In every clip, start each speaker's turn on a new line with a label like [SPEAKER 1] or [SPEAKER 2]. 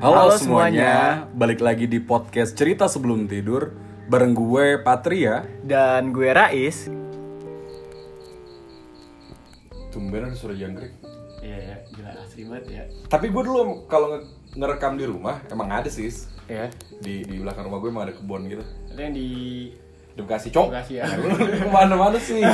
[SPEAKER 1] Halo, semuanya. balik lagi di podcast Cerita Sebelum Tidur bareng gue Patria.
[SPEAKER 2] Dan gue Rais.
[SPEAKER 1] Tumben ada suara jangkrik.
[SPEAKER 2] Iya ya, gila asli banget ya.
[SPEAKER 1] Tapi gue dulu kalau nge- ngerekam di rumah emang ada sih.
[SPEAKER 2] Iya.
[SPEAKER 1] Di di belakang rumah gue emang ada kebun gitu.
[SPEAKER 2] Ada yang di
[SPEAKER 1] Di Bekasi, cok.
[SPEAKER 2] Bekasi ya.
[SPEAKER 1] Lu ke mana-mana sih? Di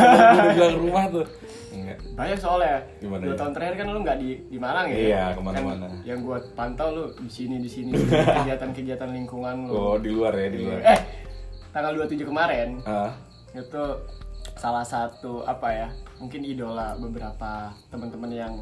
[SPEAKER 1] belakang rumah tuh. Enggak.
[SPEAKER 2] banyak soalnya.
[SPEAKER 1] Gimana
[SPEAKER 2] Dua
[SPEAKER 1] ya?
[SPEAKER 2] tahun terakhir kan lu nggak di di Malang ya?
[SPEAKER 1] Iya, ke mana-mana.
[SPEAKER 2] Kan yang gue pantau lu di sini di sini kegiatan-kegiatan lingkungan lu.
[SPEAKER 1] Oh, di luar ya, di luar.
[SPEAKER 2] Eh, tanggal 27 kemarin
[SPEAKER 1] Ah,
[SPEAKER 2] itu salah satu apa ya? Mungkin idola beberapa teman-teman yang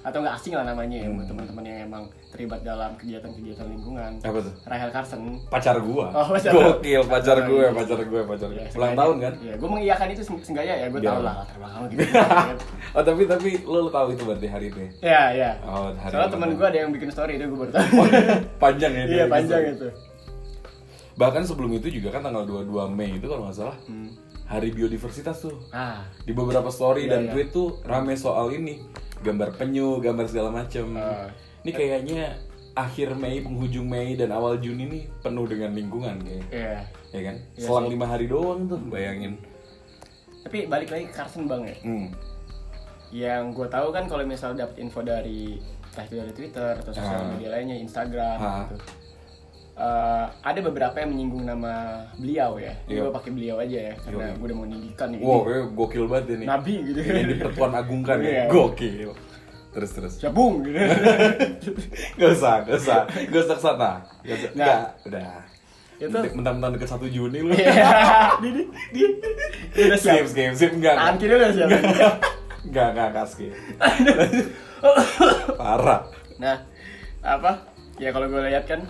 [SPEAKER 2] atau nggak asing lah namanya ya,
[SPEAKER 1] Hmm.
[SPEAKER 2] teman-teman yang emang terlibat dalam kegiatan-kegiatan lingkungan.
[SPEAKER 1] apa tuh?
[SPEAKER 2] Rahel Carson
[SPEAKER 1] Pacar gua.
[SPEAKER 2] Oh, pacar.
[SPEAKER 1] Gokil, pacar
[SPEAKER 2] Oh,
[SPEAKER 1] gue,
[SPEAKER 2] iya.
[SPEAKER 1] pacar gue, pacar gue.
[SPEAKER 2] Ya,
[SPEAKER 1] Ulang tahun kan?
[SPEAKER 2] Iya, gue mengiyakan itu se- seenggaknya ya, gue
[SPEAKER 1] Biar-
[SPEAKER 2] tau lah latar belakang gitu.
[SPEAKER 1] oh, tapi tapi lo, lo tahu itu berarti hari ini.
[SPEAKER 2] Iya, iya.
[SPEAKER 1] Oh, hari
[SPEAKER 2] Soalnya teman gue ada yang bikin story itu gue baru tahu.
[SPEAKER 1] Panjang ya.
[SPEAKER 2] Iya,
[SPEAKER 1] dia
[SPEAKER 2] panjang itu.
[SPEAKER 1] Bahkan sebelum itu juga kan tanggal 22 Mei itu kalau nggak salah
[SPEAKER 2] Hmm.
[SPEAKER 1] Hari Biodiversitas tuh.
[SPEAKER 2] Ah,
[SPEAKER 1] Di beberapa story
[SPEAKER 2] Iya,
[SPEAKER 1] dan
[SPEAKER 2] iya.
[SPEAKER 1] tweet tuh rame soal ini, gambar penyu, gambar segala macem.
[SPEAKER 2] Ah.
[SPEAKER 1] Ini kayaknya akhir Mei, penghujung Mei dan awal Juni ini penuh dengan lingkungan kayak,
[SPEAKER 2] iya.
[SPEAKER 1] ya kan?
[SPEAKER 2] Iya
[SPEAKER 1] Selang lima hari doang tuh, bayangin.
[SPEAKER 2] Tapi balik lagi ke Carson bang ya.
[SPEAKER 1] Hmm.
[SPEAKER 2] Yang gue tahu kan kalau misal dapet info dari entah itu dari Twitter atau sosial
[SPEAKER 1] Ah.
[SPEAKER 2] media lainnya, Instagram
[SPEAKER 1] Ah.
[SPEAKER 2] gitu. Eh, ada beberapa yang menyinggung nama beliau ya.
[SPEAKER 1] Iya.
[SPEAKER 2] Gue pakai beliau aja ya, karena
[SPEAKER 1] Yoi.
[SPEAKER 2] gue udah mau ninggikan nih.
[SPEAKER 1] Wow, kayak gokil banget ini.
[SPEAKER 2] Nabi gitu.
[SPEAKER 1] Ini dipertuan agungkan ya,
[SPEAKER 2] Iya.
[SPEAKER 1] gokil. Terus terus.
[SPEAKER 2] Cabung gitu.
[SPEAKER 1] Gak usah, gak usah, gak usah ke sana. Gak usah,
[SPEAKER 2] Nah.
[SPEAKER 1] Nggak, udah.
[SPEAKER 2] Itu-
[SPEAKER 1] Mentang-mentang deket 1 Juni lu.
[SPEAKER 2] Iya. Di di di. Udah siap.
[SPEAKER 1] Skip, skip, skip, enggak.
[SPEAKER 2] Tangan kiri udah siap.
[SPEAKER 1] Enggak, enggak, enggak skip. Parah.
[SPEAKER 2] Nah, apa? Ya kalau gue lihat kan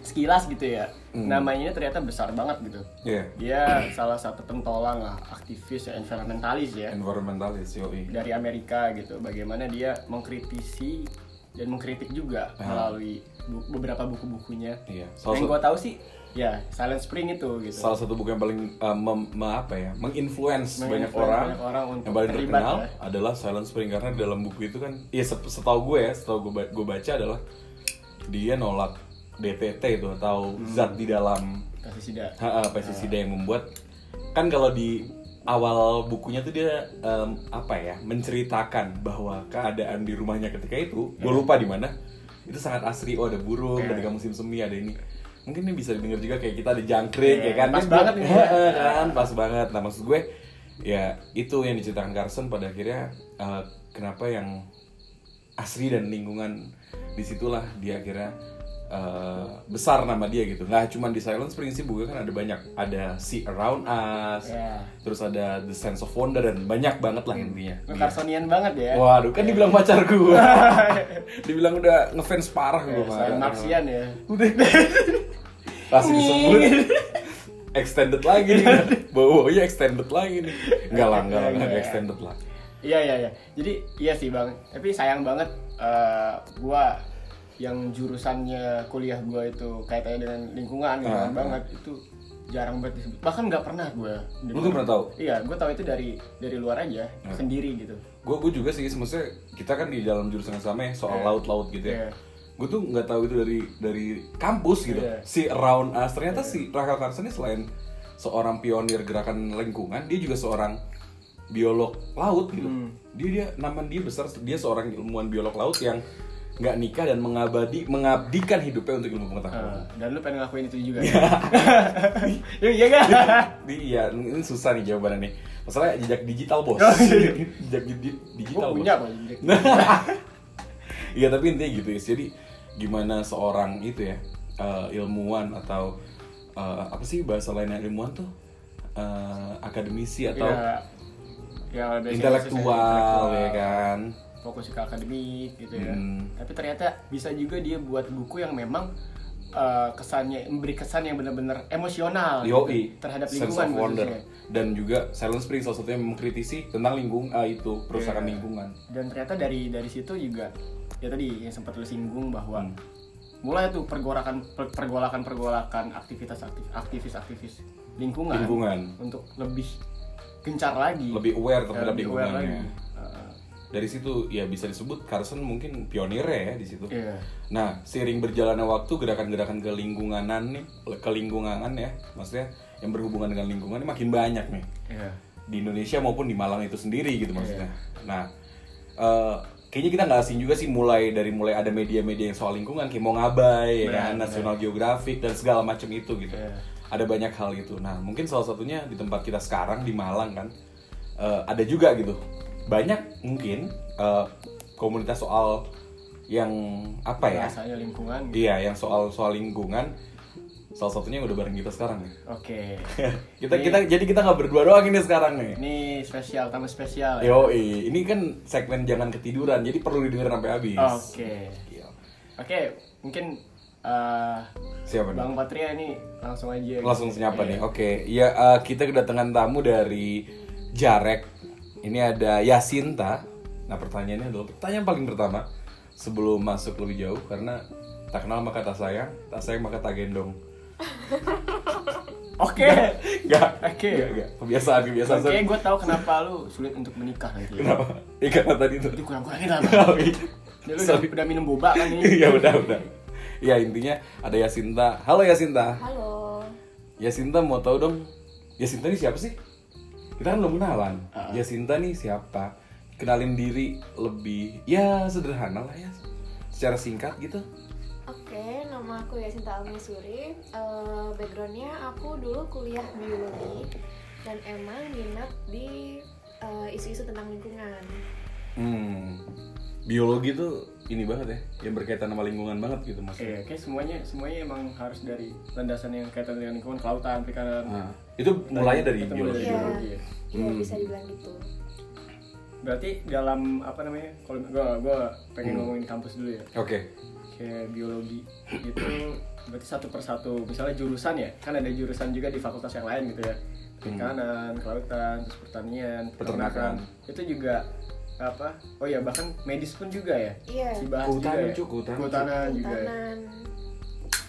[SPEAKER 2] sekilas gitu ya.
[SPEAKER 1] Hmm.
[SPEAKER 2] Namanya ini ternyata besar banget gitu.
[SPEAKER 1] Iya.
[SPEAKER 2] Dia salah satu pentolang lah, aktivis ya, environmentalis ya
[SPEAKER 1] Environmentalis, yoi.
[SPEAKER 2] dari Amerika gitu. Bagaimana dia mengkritisi dan mengkritik juga
[SPEAKER 1] Ah.
[SPEAKER 2] melalui bu- beberapa buku-bukunya.
[SPEAKER 1] Iya.
[SPEAKER 2] Yang gue tahu sih, ya Silent Spring itu gitu.
[SPEAKER 1] salah satu buku yang paling uh, mem- me- apa ya, menginfluence banyak
[SPEAKER 2] Menginfluence
[SPEAKER 1] orang.
[SPEAKER 2] banyak orang untuk
[SPEAKER 1] yang paling terkenal
[SPEAKER 2] ya.
[SPEAKER 1] adalah Silent Spring karena di dalam buku itu kan, ya set- setahu gue ya, setahu gue, gue baca adalah dia nolak DTT itu atau
[SPEAKER 2] Hmm.
[SPEAKER 1] zat di dalam
[SPEAKER 2] Pestisida.
[SPEAKER 1] Ha, ha, pestisida yang membuat kan kalau di awal bukunya tuh dia em, apa ya menceritakan bahwa keadaan di rumahnya ketika itu gue lupa di mana itu sangat asri oh ada burung
[SPEAKER 2] Iya.
[SPEAKER 1] ketika musim semi ada ini mungkin ini bisa didengar juga kayak kita ada jangkrik
[SPEAKER 2] Iya,
[SPEAKER 1] ya kan
[SPEAKER 2] pas banget nih, ya.
[SPEAKER 1] "Heeh, kan pas banget nah maksud gue ya itu yang diceritakan Carson pada akhirnya eh, kenapa yang asri dan lingkungan di situlah dia akhirnya eh, besar nama dia gitu nggak cuma di Silent Spring sih buku kan ada banyak ada See Around Us
[SPEAKER 2] Ya.
[SPEAKER 1] terus ada The Sense of Wonder dan banyak banget lah intinya
[SPEAKER 2] Lu
[SPEAKER 1] Dia.
[SPEAKER 2] Carsonian banget ya.
[SPEAKER 1] waduh kan dibilang pacar gue dibilang udah ngefans parah
[SPEAKER 2] Ya,
[SPEAKER 1] gue
[SPEAKER 2] selain Marxian ya.
[SPEAKER 1] udah pasti disebut extended lagi nih bawa ya extended lagi nih enggak lah enggak lah enggak
[SPEAKER 2] Enggak.
[SPEAKER 1] extended lah
[SPEAKER 2] Iya iya iya. Jadi iya sih bang. Tapi sayang banget eh, gua yang jurusannya kuliah gua itu kaitannya dengan lingkungan lingkungan
[SPEAKER 1] Ah,
[SPEAKER 2] banget itu jarang banget disebut. Bahkan nggak pernah gua.
[SPEAKER 1] Lu nggak pernah tahu?
[SPEAKER 2] Iya, gua tahu itu dari dari luar aja
[SPEAKER 1] Ah.
[SPEAKER 2] sendiri gitu.
[SPEAKER 1] gue gue juga sih maksudnya kita kan di dalam jurusan yang sama ya soal
[SPEAKER 2] Iya.
[SPEAKER 1] laut-laut gitu ya
[SPEAKER 2] Iya.
[SPEAKER 1] gue tuh nggak tahu itu dari dari kampus gitu
[SPEAKER 2] Iya.
[SPEAKER 1] si around us ternyata si Rachel Carson ini selain seorang pionir gerakan lingkungan dia juga seorang biolog laut gitu
[SPEAKER 2] Hmm.
[SPEAKER 1] dia dia nama dia besar dia seorang ilmuwan biolog laut yang nggak nikah dan mengabadi mengabdikan hidupnya untuk ilmu pengetahuan
[SPEAKER 2] Eh, dan lu pengen ngelakuin itu juga. ya? Iya iya kan?
[SPEAKER 1] Iya, ini susah nih jawabannya nih. Masalahnya jejak digital bos.
[SPEAKER 2] Oh, iya.
[SPEAKER 1] jejak di- digital
[SPEAKER 2] punya
[SPEAKER 1] bos.
[SPEAKER 2] apa?
[SPEAKER 1] Iya tapi intinya gitu ya. Jadi gimana seorang itu ya eh, ilmuwan atau eh, apa sih bahasa lainnya ilmuwan tuh Eh, akademisi atau
[SPEAKER 2] Ya, ya
[SPEAKER 1] intelektual
[SPEAKER 2] khususnya
[SPEAKER 1] ya kan.
[SPEAKER 2] Fokus ke akademik gitu ya.
[SPEAKER 1] Hmm.
[SPEAKER 2] Tapi ternyata bisa juga dia buat buku yang memang eh, kesannya memberi kesan yang benar-benar emosional gitu,
[SPEAKER 1] Yoi,
[SPEAKER 2] terhadap
[SPEAKER 1] Sense
[SPEAKER 2] lingkungan
[SPEAKER 1] of Wonder dan juga Silent Spring salah satunya mengkritisi tentang lingkung ah, itu perusahaan
[SPEAKER 2] Iya.
[SPEAKER 1] lingkungan.
[SPEAKER 2] Dan ternyata dari dari situ juga ya tadi yang sempat lu singgung bahwa
[SPEAKER 1] Hmm.
[SPEAKER 2] mulai tuh pergolakan per- pergolakan pergolakan aktivitas aktif aktivis aktivis lingkungan,
[SPEAKER 1] Lingkungan.
[SPEAKER 2] untuk lebih gencar lagi
[SPEAKER 1] Lebih aware terhadap
[SPEAKER 2] lebih aware
[SPEAKER 1] lingkungannya.
[SPEAKER 2] lagi. Uh,
[SPEAKER 1] dari situ ya bisa disebut Carson mungkin pionir ya di situ.
[SPEAKER 2] Iya.
[SPEAKER 1] Nah, seiring berjalannya waktu gerakan-gerakan ke lingkunganan nih, ke lingkungan ya, maksudnya yang berhubungan dengan lingkungan ini makin banyak nih
[SPEAKER 2] Iya.
[SPEAKER 1] di Indonesia maupun di Malang itu sendiri gitu maksudnya. Nah, eh, kayaknya kita nggak asing juga sih mulai dari mulai ada media-media yang soal lingkungan kayak mau ngabai, ya kan, National Geographic dan segala macam itu gitu.
[SPEAKER 2] Iya.
[SPEAKER 1] Ada banyak hal gitu. Nah, mungkin salah satunya di tempat kita sekarang di Malang kan eh, ada juga gitu. Banyak mungkin eh, komunitas soal yang apa ya?
[SPEAKER 2] Bahasanya lingkungan.
[SPEAKER 1] Iya, yang soal soal lingkungan. Salah satunya yang udah bareng kita sekarang ya.
[SPEAKER 2] Oke.
[SPEAKER 1] kita kita jadi kita nggak berdua doang ini sekarang nih.
[SPEAKER 2] Ini spesial, tamu spesial. ya?
[SPEAKER 1] Yo, ini kan segmen jangan ketiduran, jadi perlu didengar sampai habis.
[SPEAKER 2] Oke.
[SPEAKER 1] Iya.
[SPEAKER 2] Oke, mungkin eh,
[SPEAKER 1] Siapa nih?
[SPEAKER 2] Bang Patria ini langsung aja.
[SPEAKER 1] Langsung senyapa
[SPEAKER 2] Iya.
[SPEAKER 1] nih. Oke, ya eh, kita kedatangan tamu dari Jarek. Ini ada Yasinta. Nah, pertanyaannya adalah pertanyaan paling pertama sebelum masuk lebih jauh karena tak kenal maka tak sayang, tak sayang maka tak gendong.
[SPEAKER 2] Oke.
[SPEAKER 1] Enggak.
[SPEAKER 2] Oke.
[SPEAKER 1] Enggak, enggak. Kebiasaan, kebiasaan.
[SPEAKER 2] Oke, gue tahu kenapa lu sulit untuk menikah nanti.
[SPEAKER 1] Kenapa? Iya karena tadi itu.
[SPEAKER 2] Jadi kurang-kurangin lah. Bang.
[SPEAKER 1] Oh, iya.
[SPEAKER 2] Lu udah, udah minum boba kan ini?
[SPEAKER 1] Iya udah udah. Ya intinya ada Yasinta. Halo Yasinta.
[SPEAKER 3] Halo.
[SPEAKER 1] Yasinta mau tahu dong. Yasinta ini siapa sih? Kita kan belum kenalan.
[SPEAKER 2] Ah.
[SPEAKER 1] Yasinta nih siapa? Kenalin diri lebih ya sederhana lah ya. Secara singkat gitu.
[SPEAKER 3] Oke, nama aku Yasinta Almisuri. Eh backgroundnya aku dulu kuliah biologi dan emang minat di eh, isu-isu tentang lingkungan.
[SPEAKER 1] Hmm. Biologi tuh ini banget ya, yang berkaitan sama lingkungan banget gitu maksudnya.
[SPEAKER 2] Iya, kayak semuanya semuanya emang harus dari landasan yang kaitan dengan lingkungan, kelautan, perikanan.
[SPEAKER 1] Nah, itu mulainya dari biologi.
[SPEAKER 2] dari
[SPEAKER 3] Iya.
[SPEAKER 2] biologi ya.
[SPEAKER 3] Iya
[SPEAKER 1] Hmm.
[SPEAKER 3] bisa dibilang gitu.
[SPEAKER 2] Berarti dalam apa namanya? Kalau gua gua pengen
[SPEAKER 1] Hmm.
[SPEAKER 2] ngomongin kampus dulu ya.
[SPEAKER 1] Oke.
[SPEAKER 2] Kayak biologi itu berarti satu persatu. Misalnya jurusan ya, kan ada jurusan juga di fakultas yang lain gitu ya. Perikanan, kelautan, terus pertanian,
[SPEAKER 1] Peternakan.
[SPEAKER 2] peternakan. Itu juga apa? Oh ya, bahkan medis pun juga ya.
[SPEAKER 3] Iya.
[SPEAKER 2] Dibahas
[SPEAKER 1] Kehutanan,
[SPEAKER 2] juga ya.
[SPEAKER 1] Kehutanan,
[SPEAKER 2] Kehutanan juga ya.
[SPEAKER 3] Kehutanan.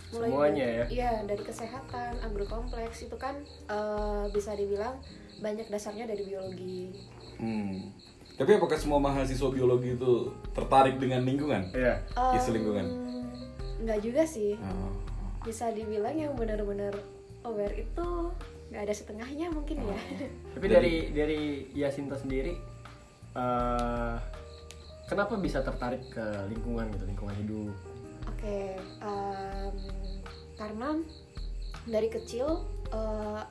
[SPEAKER 2] Semuanya
[SPEAKER 3] dari-
[SPEAKER 2] ya?
[SPEAKER 3] Iya, dari kesehatan, agrokompleks itu kan eh, bisa dibilang banyak dasarnya dari biologi.
[SPEAKER 1] Hmm. Tapi apakah semua mahasiswa biologi itu tertarik dengan lingkungan?
[SPEAKER 2] Iya.
[SPEAKER 1] Isu lingkungan.
[SPEAKER 3] Nggak juga sih.
[SPEAKER 1] Oh.
[SPEAKER 3] Bisa dibilang yang benar-benar aware itu nggak ada setengahnya mungkin ya.
[SPEAKER 2] Tapi dari dari Yasinta sendiri eh kenapa bisa tertarik ke lingkungan gitu, lingkungan hidup?
[SPEAKER 3] Oke, em, karena dari kecil eh,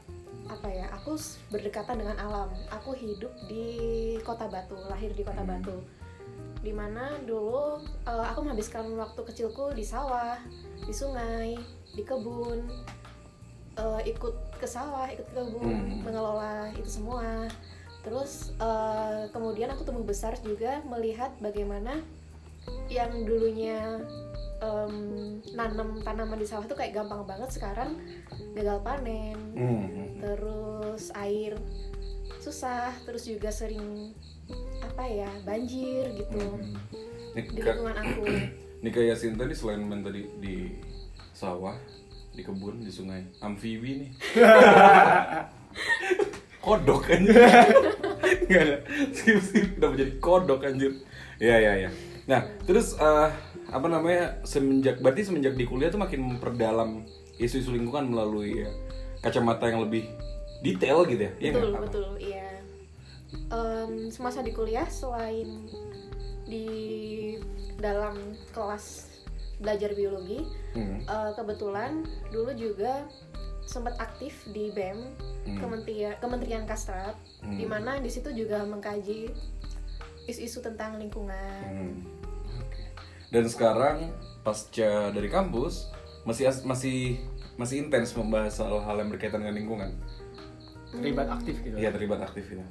[SPEAKER 3] apa ya, aku berdekatan dengan alam. Aku hidup di Kota Batu, lahir di Kota Batu. Di mana dulu eh, aku menghabiskan waktu kecilku di sawah, di sungai, di kebun, eh, ikut ke sawah, ikut ke kebun,
[SPEAKER 1] Hmm.
[SPEAKER 3] mengelola itu semua. Terus eh, kemudian aku tumbuh besar juga melihat bagaimana yang dulunya em, nanam tanaman di sawah tuh kayak gampang banget sekarang gagal panen
[SPEAKER 1] Hmm.
[SPEAKER 3] terus air susah terus juga sering apa ya banjir gitu
[SPEAKER 1] Ini
[SPEAKER 3] di lingkungan aku
[SPEAKER 1] Nika Yasinta nih selain main tadi di sawah, di kebun, di sungai, amfibi nih. kodok anjir. Enggak ada. Skip skip udah menjadi kodok anjir. Iya iya iya. Nah, terus eh, apa namanya? Semenjak berarti semenjak di kuliah tuh makin memperdalam isu-isu lingkungan melalui ya, kacamata yang lebih detail gitu ya. Iya
[SPEAKER 3] betul
[SPEAKER 1] nggak?
[SPEAKER 3] betul iya Em, semasa di kuliah selain di dalam kelas belajar biologi
[SPEAKER 1] Hmm.
[SPEAKER 3] eh, kebetulan dulu juga sempat aktif di BEM
[SPEAKER 1] Hmm.
[SPEAKER 3] Kementerian Kementerian Kastrat
[SPEAKER 1] Hmm.
[SPEAKER 3] di mana di situ juga mengkaji isu-isu tentang lingkungan
[SPEAKER 1] Hmm. Oke. Dan sekarang pasca dari kampus masih as- masih masih intens membahas hal-hal yang berkaitan dengan lingkungan.
[SPEAKER 2] Terlibat aktif gitu.
[SPEAKER 1] Iya terlibat aktif itu.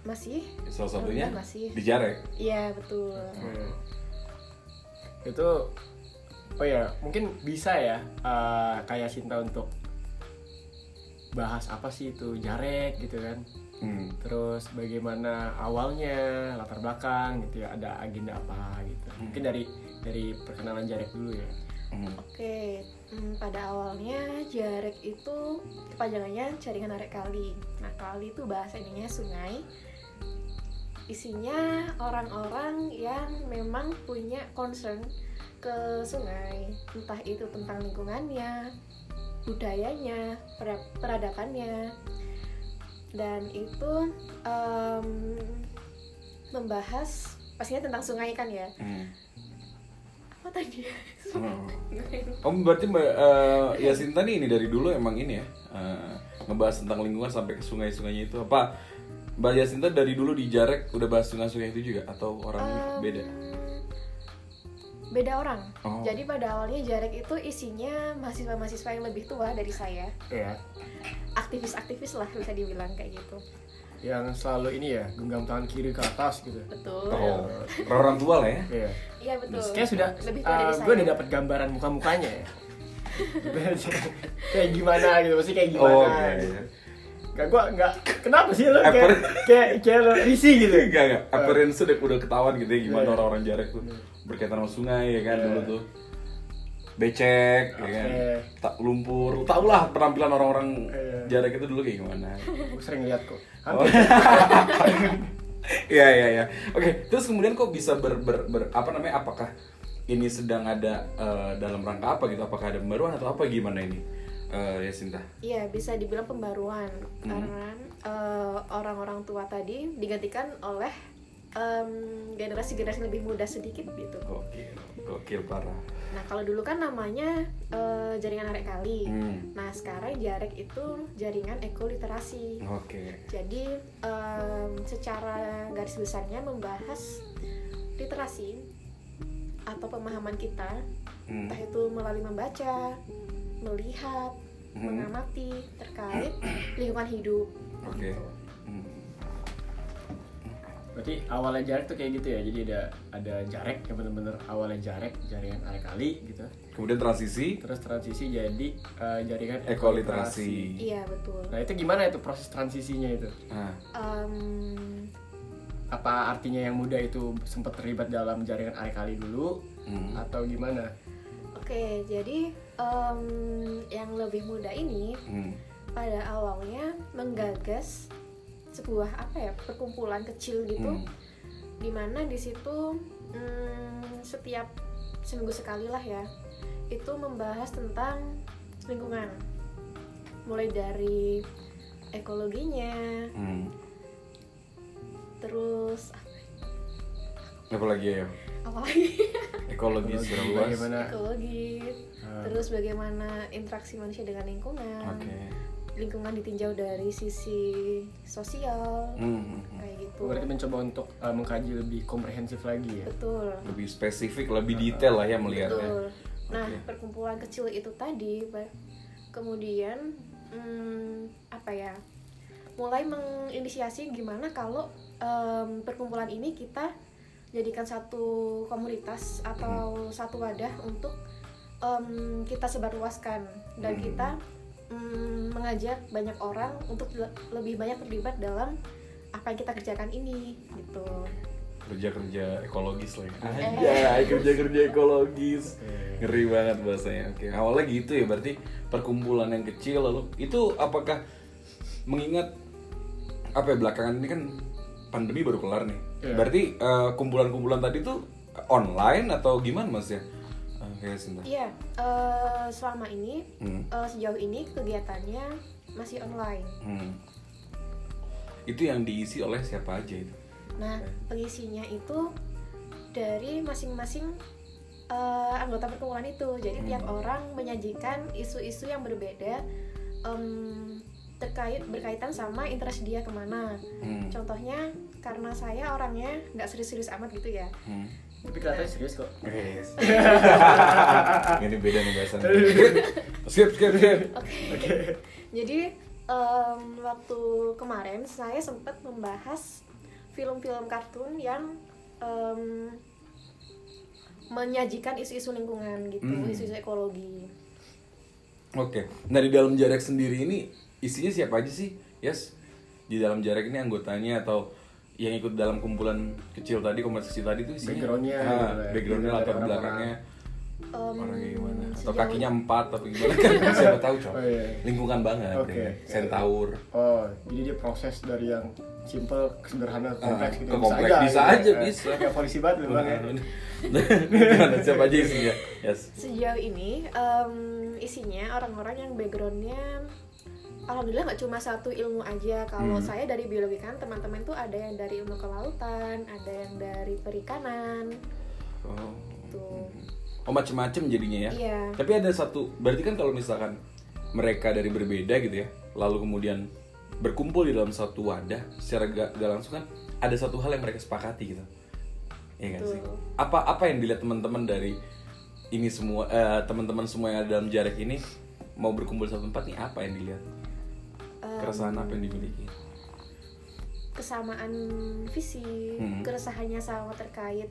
[SPEAKER 3] masih
[SPEAKER 1] Salah satunya
[SPEAKER 3] masih.
[SPEAKER 1] di Jarek.
[SPEAKER 3] iya betul
[SPEAKER 2] Hmm. Itu oh ya, mungkin bisa ya eh, kayak Sinta untuk bahas apa sih itu jarek gitu kan.
[SPEAKER 1] Hmm.
[SPEAKER 2] Terus bagaimana awalnya, latar belakang gitu ya, ada agenda apa gitu. Mungkin dari dari perkenalan jarek dulu ya.
[SPEAKER 1] Hmm.
[SPEAKER 3] Oke, hmm, pada awalnya Jarek itu kepanjangannya jaringan arek kali. Nah, kali itu bahasa ininya sungai. isinya orang-orang yang memang punya concern ke sungai entah itu tentang lingkungannya budayanya per- peradabannya dan itu em, membahas pastinya tentang sungai kan ya
[SPEAKER 1] Hmm.
[SPEAKER 3] apa tadi
[SPEAKER 1] Hmm. Oh berarti Mbak eh, Yasinta nih ini dari dulu emang ini ya eh, ngebahas tentang lingkungan sampai ke sungai-sungainya itu apa Mbak Yasinta dari dulu di Jarek udah bahas sungai-sungai itu juga atau orangnya
[SPEAKER 3] Em,
[SPEAKER 1] beda?
[SPEAKER 3] Beda orang
[SPEAKER 1] Oh.
[SPEAKER 3] jadi pada awalnya Jarek itu isinya mahasiswa-mahasiswa yang lebih tua dari saya
[SPEAKER 2] ya
[SPEAKER 3] aktivis-aktivis lah bisa dibilang kayak gitu
[SPEAKER 2] yang selalu ini ya genggam tangan kiri ke atas gitu
[SPEAKER 3] betul
[SPEAKER 1] Oh, orang tua lah ya.
[SPEAKER 2] Iya.
[SPEAKER 3] iya betul
[SPEAKER 2] Kayak sudah,
[SPEAKER 3] lebih tua dari
[SPEAKER 2] uh,
[SPEAKER 3] saya
[SPEAKER 2] gue udah dapat gambaran muka-mukanya ya. kayak gimana gitu, pasti kayak gimana.
[SPEAKER 1] Oh,
[SPEAKER 2] gitu.
[SPEAKER 1] iya, iya.
[SPEAKER 2] Gak, gue nggak, kenapa sih lo kayak, kayak, kayak lo risih gitu?
[SPEAKER 1] Enggak, enggak. Appearance udah udah ketahuan gitu ya gimana
[SPEAKER 2] Iya.
[SPEAKER 1] orang-orang Jarek tuh berkaitan sama sungai ya kan
[SPEAKER 2] Iya.
[SPEAKER 1] dulu tuh. Becek, ya kan. Tak lumpur. Tau lah penampilan orang-orang
[SPEAKER 2] Iya.
[SPEAKER 1] Jarek itu dulu kayak gimana.
[SPEAKER 2] Gue sering lihat kok.
[SPEAKER 1] Oh. Iya iya iya. Oke, terus kemudian kok bisa ber, ber, ber- apa namanya? Apakah ini sedang ada eh, dalam rangka apa gitu? Apakah ada pembaruan atau apa gimana ini? Eh ya Sinta.
[SPEAKER 3] Iya bisa dibilang pembaruan
[SPEAKER 1] Hmm.
[SPEAKER 3] karena eh, orang-orang tua tadi digantikan oleh em, generasi-generasi lebih muda sedikit gitu.
[SPEAKER 1] Gokil, gokil parah.
[SPEAKER 3] Nah kalau dulu kan namanya eh, jaringan arek kali.
[SPEAKER 1] Hmm.
[SPEAKER 3] Nah sekarang Jarek itu jaringan ekoliterasi.
[SPEAKER 1] Oke.
[SPEAKER 3] Jadi em, secara garis besarnya membahas literasi atau pemahaman kita,
[SPEAKER 1] Hmm.
[SPEAKER 3] entah itu melalui membaca, melihat,
[SPEAKER 1] Hmm.
[SPEAKER 3] mengamati terkait lingkungan hidup.
[SPEAKER 1] Oke.
[SPEAKER 3] Gitu.
[SPEAKER 2] Berarti awalnya jarek tuh kayak gitu ya. Jadi ada ada jarek yang bener-bener awalnya jarek, jaringan area kali gitu.
[SPEAKER 1] Kemudian transisi
[SPEAKER 2] Terus transisi jadi uh, jaringan
[SPEAKER 1] ekoliterasi.
[SPEAKER 3] Iya betul.
[SPEAKER 2] Nah itu gimana itu proses transisinya itu?
[SPEAKER 1] Nah,
[SPEAKER 3] Em,
[SPEAKER 2] Apa artinya yang muda itu sempat terlibat dalam jaringan area kali dulu
[SPEAKER 1] hmm.
[SPEAKER 2] atau gimana?
[SPEAKER 3] Oke, jadi em, yang lebih muda ini
[SPEAKER 1] Hmm.
[SPEAKER 3] pada awalnya menggagas sebuah apa ya perkumpulan kecil gitu,
[SPEAKER 1] Hmm.
[SPEAKER 3] di mana di situ mm, setiap seminggu sekali lah ya itu membahas tentang lingkungan, mulai dari ekologinya,
[SPEAKER 1] Hmm.
[SPEAKER 3] terus
[SPEAKER 1] Apa lagi ya?
[SPEAKER 3] apa lagi
[SPEAKER 1] Ekologi
[SPEAKER 2] Ekologi,
[SPEAKER 1] luas.
[SPEAKER 2] bagaimana?
[SPEAKER 3] ekologi,
[SPEAKER 2] Ah.
[SPEAKER 3] terus bagaimana interaksi manusia dengan lingkungan.
[SPEAKER 1] Oke.
[SPEAKER 3] Lingkungan ditinjau dari sisi sosial
[SPEAKER 1] Hmm.
[SPEAKER 3] kayak gitu
[SPEAKER 2] Berarti mencoba untuk uh, mengkaji lebih komprehensif lagi ya.
[SPEAKER 3] betul
[SPEAKER 1] Lebih spesifik, lebih detail lah ya melihatnya.
[SPEAKER 3] betul nah
[SPEAKER 1] Oke.
[SPEAKER 3] perkumpulan kecil itu tadi kemudian hmm, apa ya mulai menginisiasi gimana kalau em, perkumpulan ini kita jadikan satu komunitas atau satu wadah untuk em, kita sebarluaskan dan
[SPEAKER 1] Hmm.
[SPEAKER 3] kita mm, mengajak banyak orang untuk le- lebih banyak terlibat dalam apa yang kita kerjakan ini gitu
[SPEAKER 1] Kerja-kerja ekologis lah ya.
[SPEAKER 3] Eh.
[SPEAKER 1] Anjay, kerja-kerja ekologis.
[SPEAKER 2] Oke.
[SPEAKER 1] Ngeri banget bahasanya. Oke, awalnya gitu ya berarti perkumpulan yang kecil lalu itu apakah mengingat apa ya belakangan ini kan pandemi baru kelar nih.
[SPEAKER 2] Iya.
[SPEAKER 1] Berarti eh, kumpulan-kumpulan tadi tuh online atau gimana Mas ya?
[SPEAKER 3] Iya eh, selama ini
[SPEAKER 1] Hmm.
[SPEAKER 3] eh, sejauh ini kegiatannya masih online
[SPEAKER 1] Hmm. Itu yang diisi oleh siapa aja itu?
[SPEAKER 3] Nah, pengisinya itu dari masing-masing eh, anggota perkumpulan itu. Jadi tiap
[SPEAKER 1] Hmm.
[SPEAKER 3] orang menyajikan isu-isu yang berbeda em, terkait berkaitan sama interest dia ke mana.
[SPEAKER 1] Hmm.
[SPEAKER 3] Contohnya karena saya orangnya nggak serius-serius amat gitu ya.
[SPEAKER 1] Hmm.
[SPEAKER 2] Tapi kelihatannya serius kok.
[SPEAKER 1] Yes. Ini beda nih bahasannya. Skip, skip, skip.
[SPEAKER 3] Oke. Jadi em, waktu kemarin saya sempat membahas film-film kartun yang em, menyajikan isu-isu lingkungan gitu,
[SPEAKER 1] Hmm.
[SPEAKER 3] isu-isu ekologi.
[SPEAKER 1] Oke. Nah di dalam jarak sendiri ini isinya siapa aja sih? Yes. Di dalam jarak ini anggotanya atau yang ikut dalam kumpulan kecil tadi, kecil tadi itu isinya
[SPEAKER 2] Backgroundnya
[SPEAKER 1] Ah,
[SPEAKER 2] gitu ya.
[SPEAKER 1] backgroundnya latar belakangnya
[SPEAKER 3] Em,
[SPEAKER 1] Orangnya gimana? Atau
[SPEAKER 3] sejauh-
[SPEAKER 1] kakinya empat tapi gimana kan siapa tahu cok.
[SPEAKER 2] Oh, iya.
[SPEAKER 1] Lingkungan banget.
[SPEAKER 2] Oke.
[SPEAKER 1] ya. Centaur.
[SPEAKER 2] Oh, jadi dia proses dari yang simple ke sederhana ke kompleks
[SPEAKER 1] Ah,
[SPEAKER 2] gitu.
[SPEAKER 1] ke kompleks. Bisa
[SPEAKER 2] gitu.
[SPEAKER 1] aja, bisa.
[SPEAKER 2] Kayak polisi banget lu bang ya.
[SPEAKER 1] Gimana siapa aja isinya? Yes.
[SPEAKER 3] sejauh ini em, isinya orang-orang yang backgroundnya alhamdulillah nggak cuma satu ilmu aja kalau
[SPEAKER 1] Hmm.
[SPEAKER 3] saya dari biologi kan teman-teman tuh ada yang dari ilmu kelautan ada yang dari perikanan
[SPEAKER 1] Oh.
[SPEAKER 3] tuh
[SPEAKER 1] Oh macem-macem jadinya ya.
[SPEAKER 3] iya
[SPEAKER 1] Tapi ada satu, berarti kan kalau misalkan mereka dari berbeda gitu ya, lalu kemudian berkumpul di dalam satu wadah, secara gak, gak langsung kan ada satu hal yang mereka sepakati gitu. Iya gak sih? Apa apa yang dilihat teman-teman dari ini semua eh, teman-teman semua yang ada dalam jarak ini mau berkumpul satu tempat nih apa yang dilihat? Keresahan apa yang dimiliki?
[SPEAKER 3] kesamaan visi
[SPEAKER 1] Hmm.
[SPEAKER 3] keresahannya sama terkait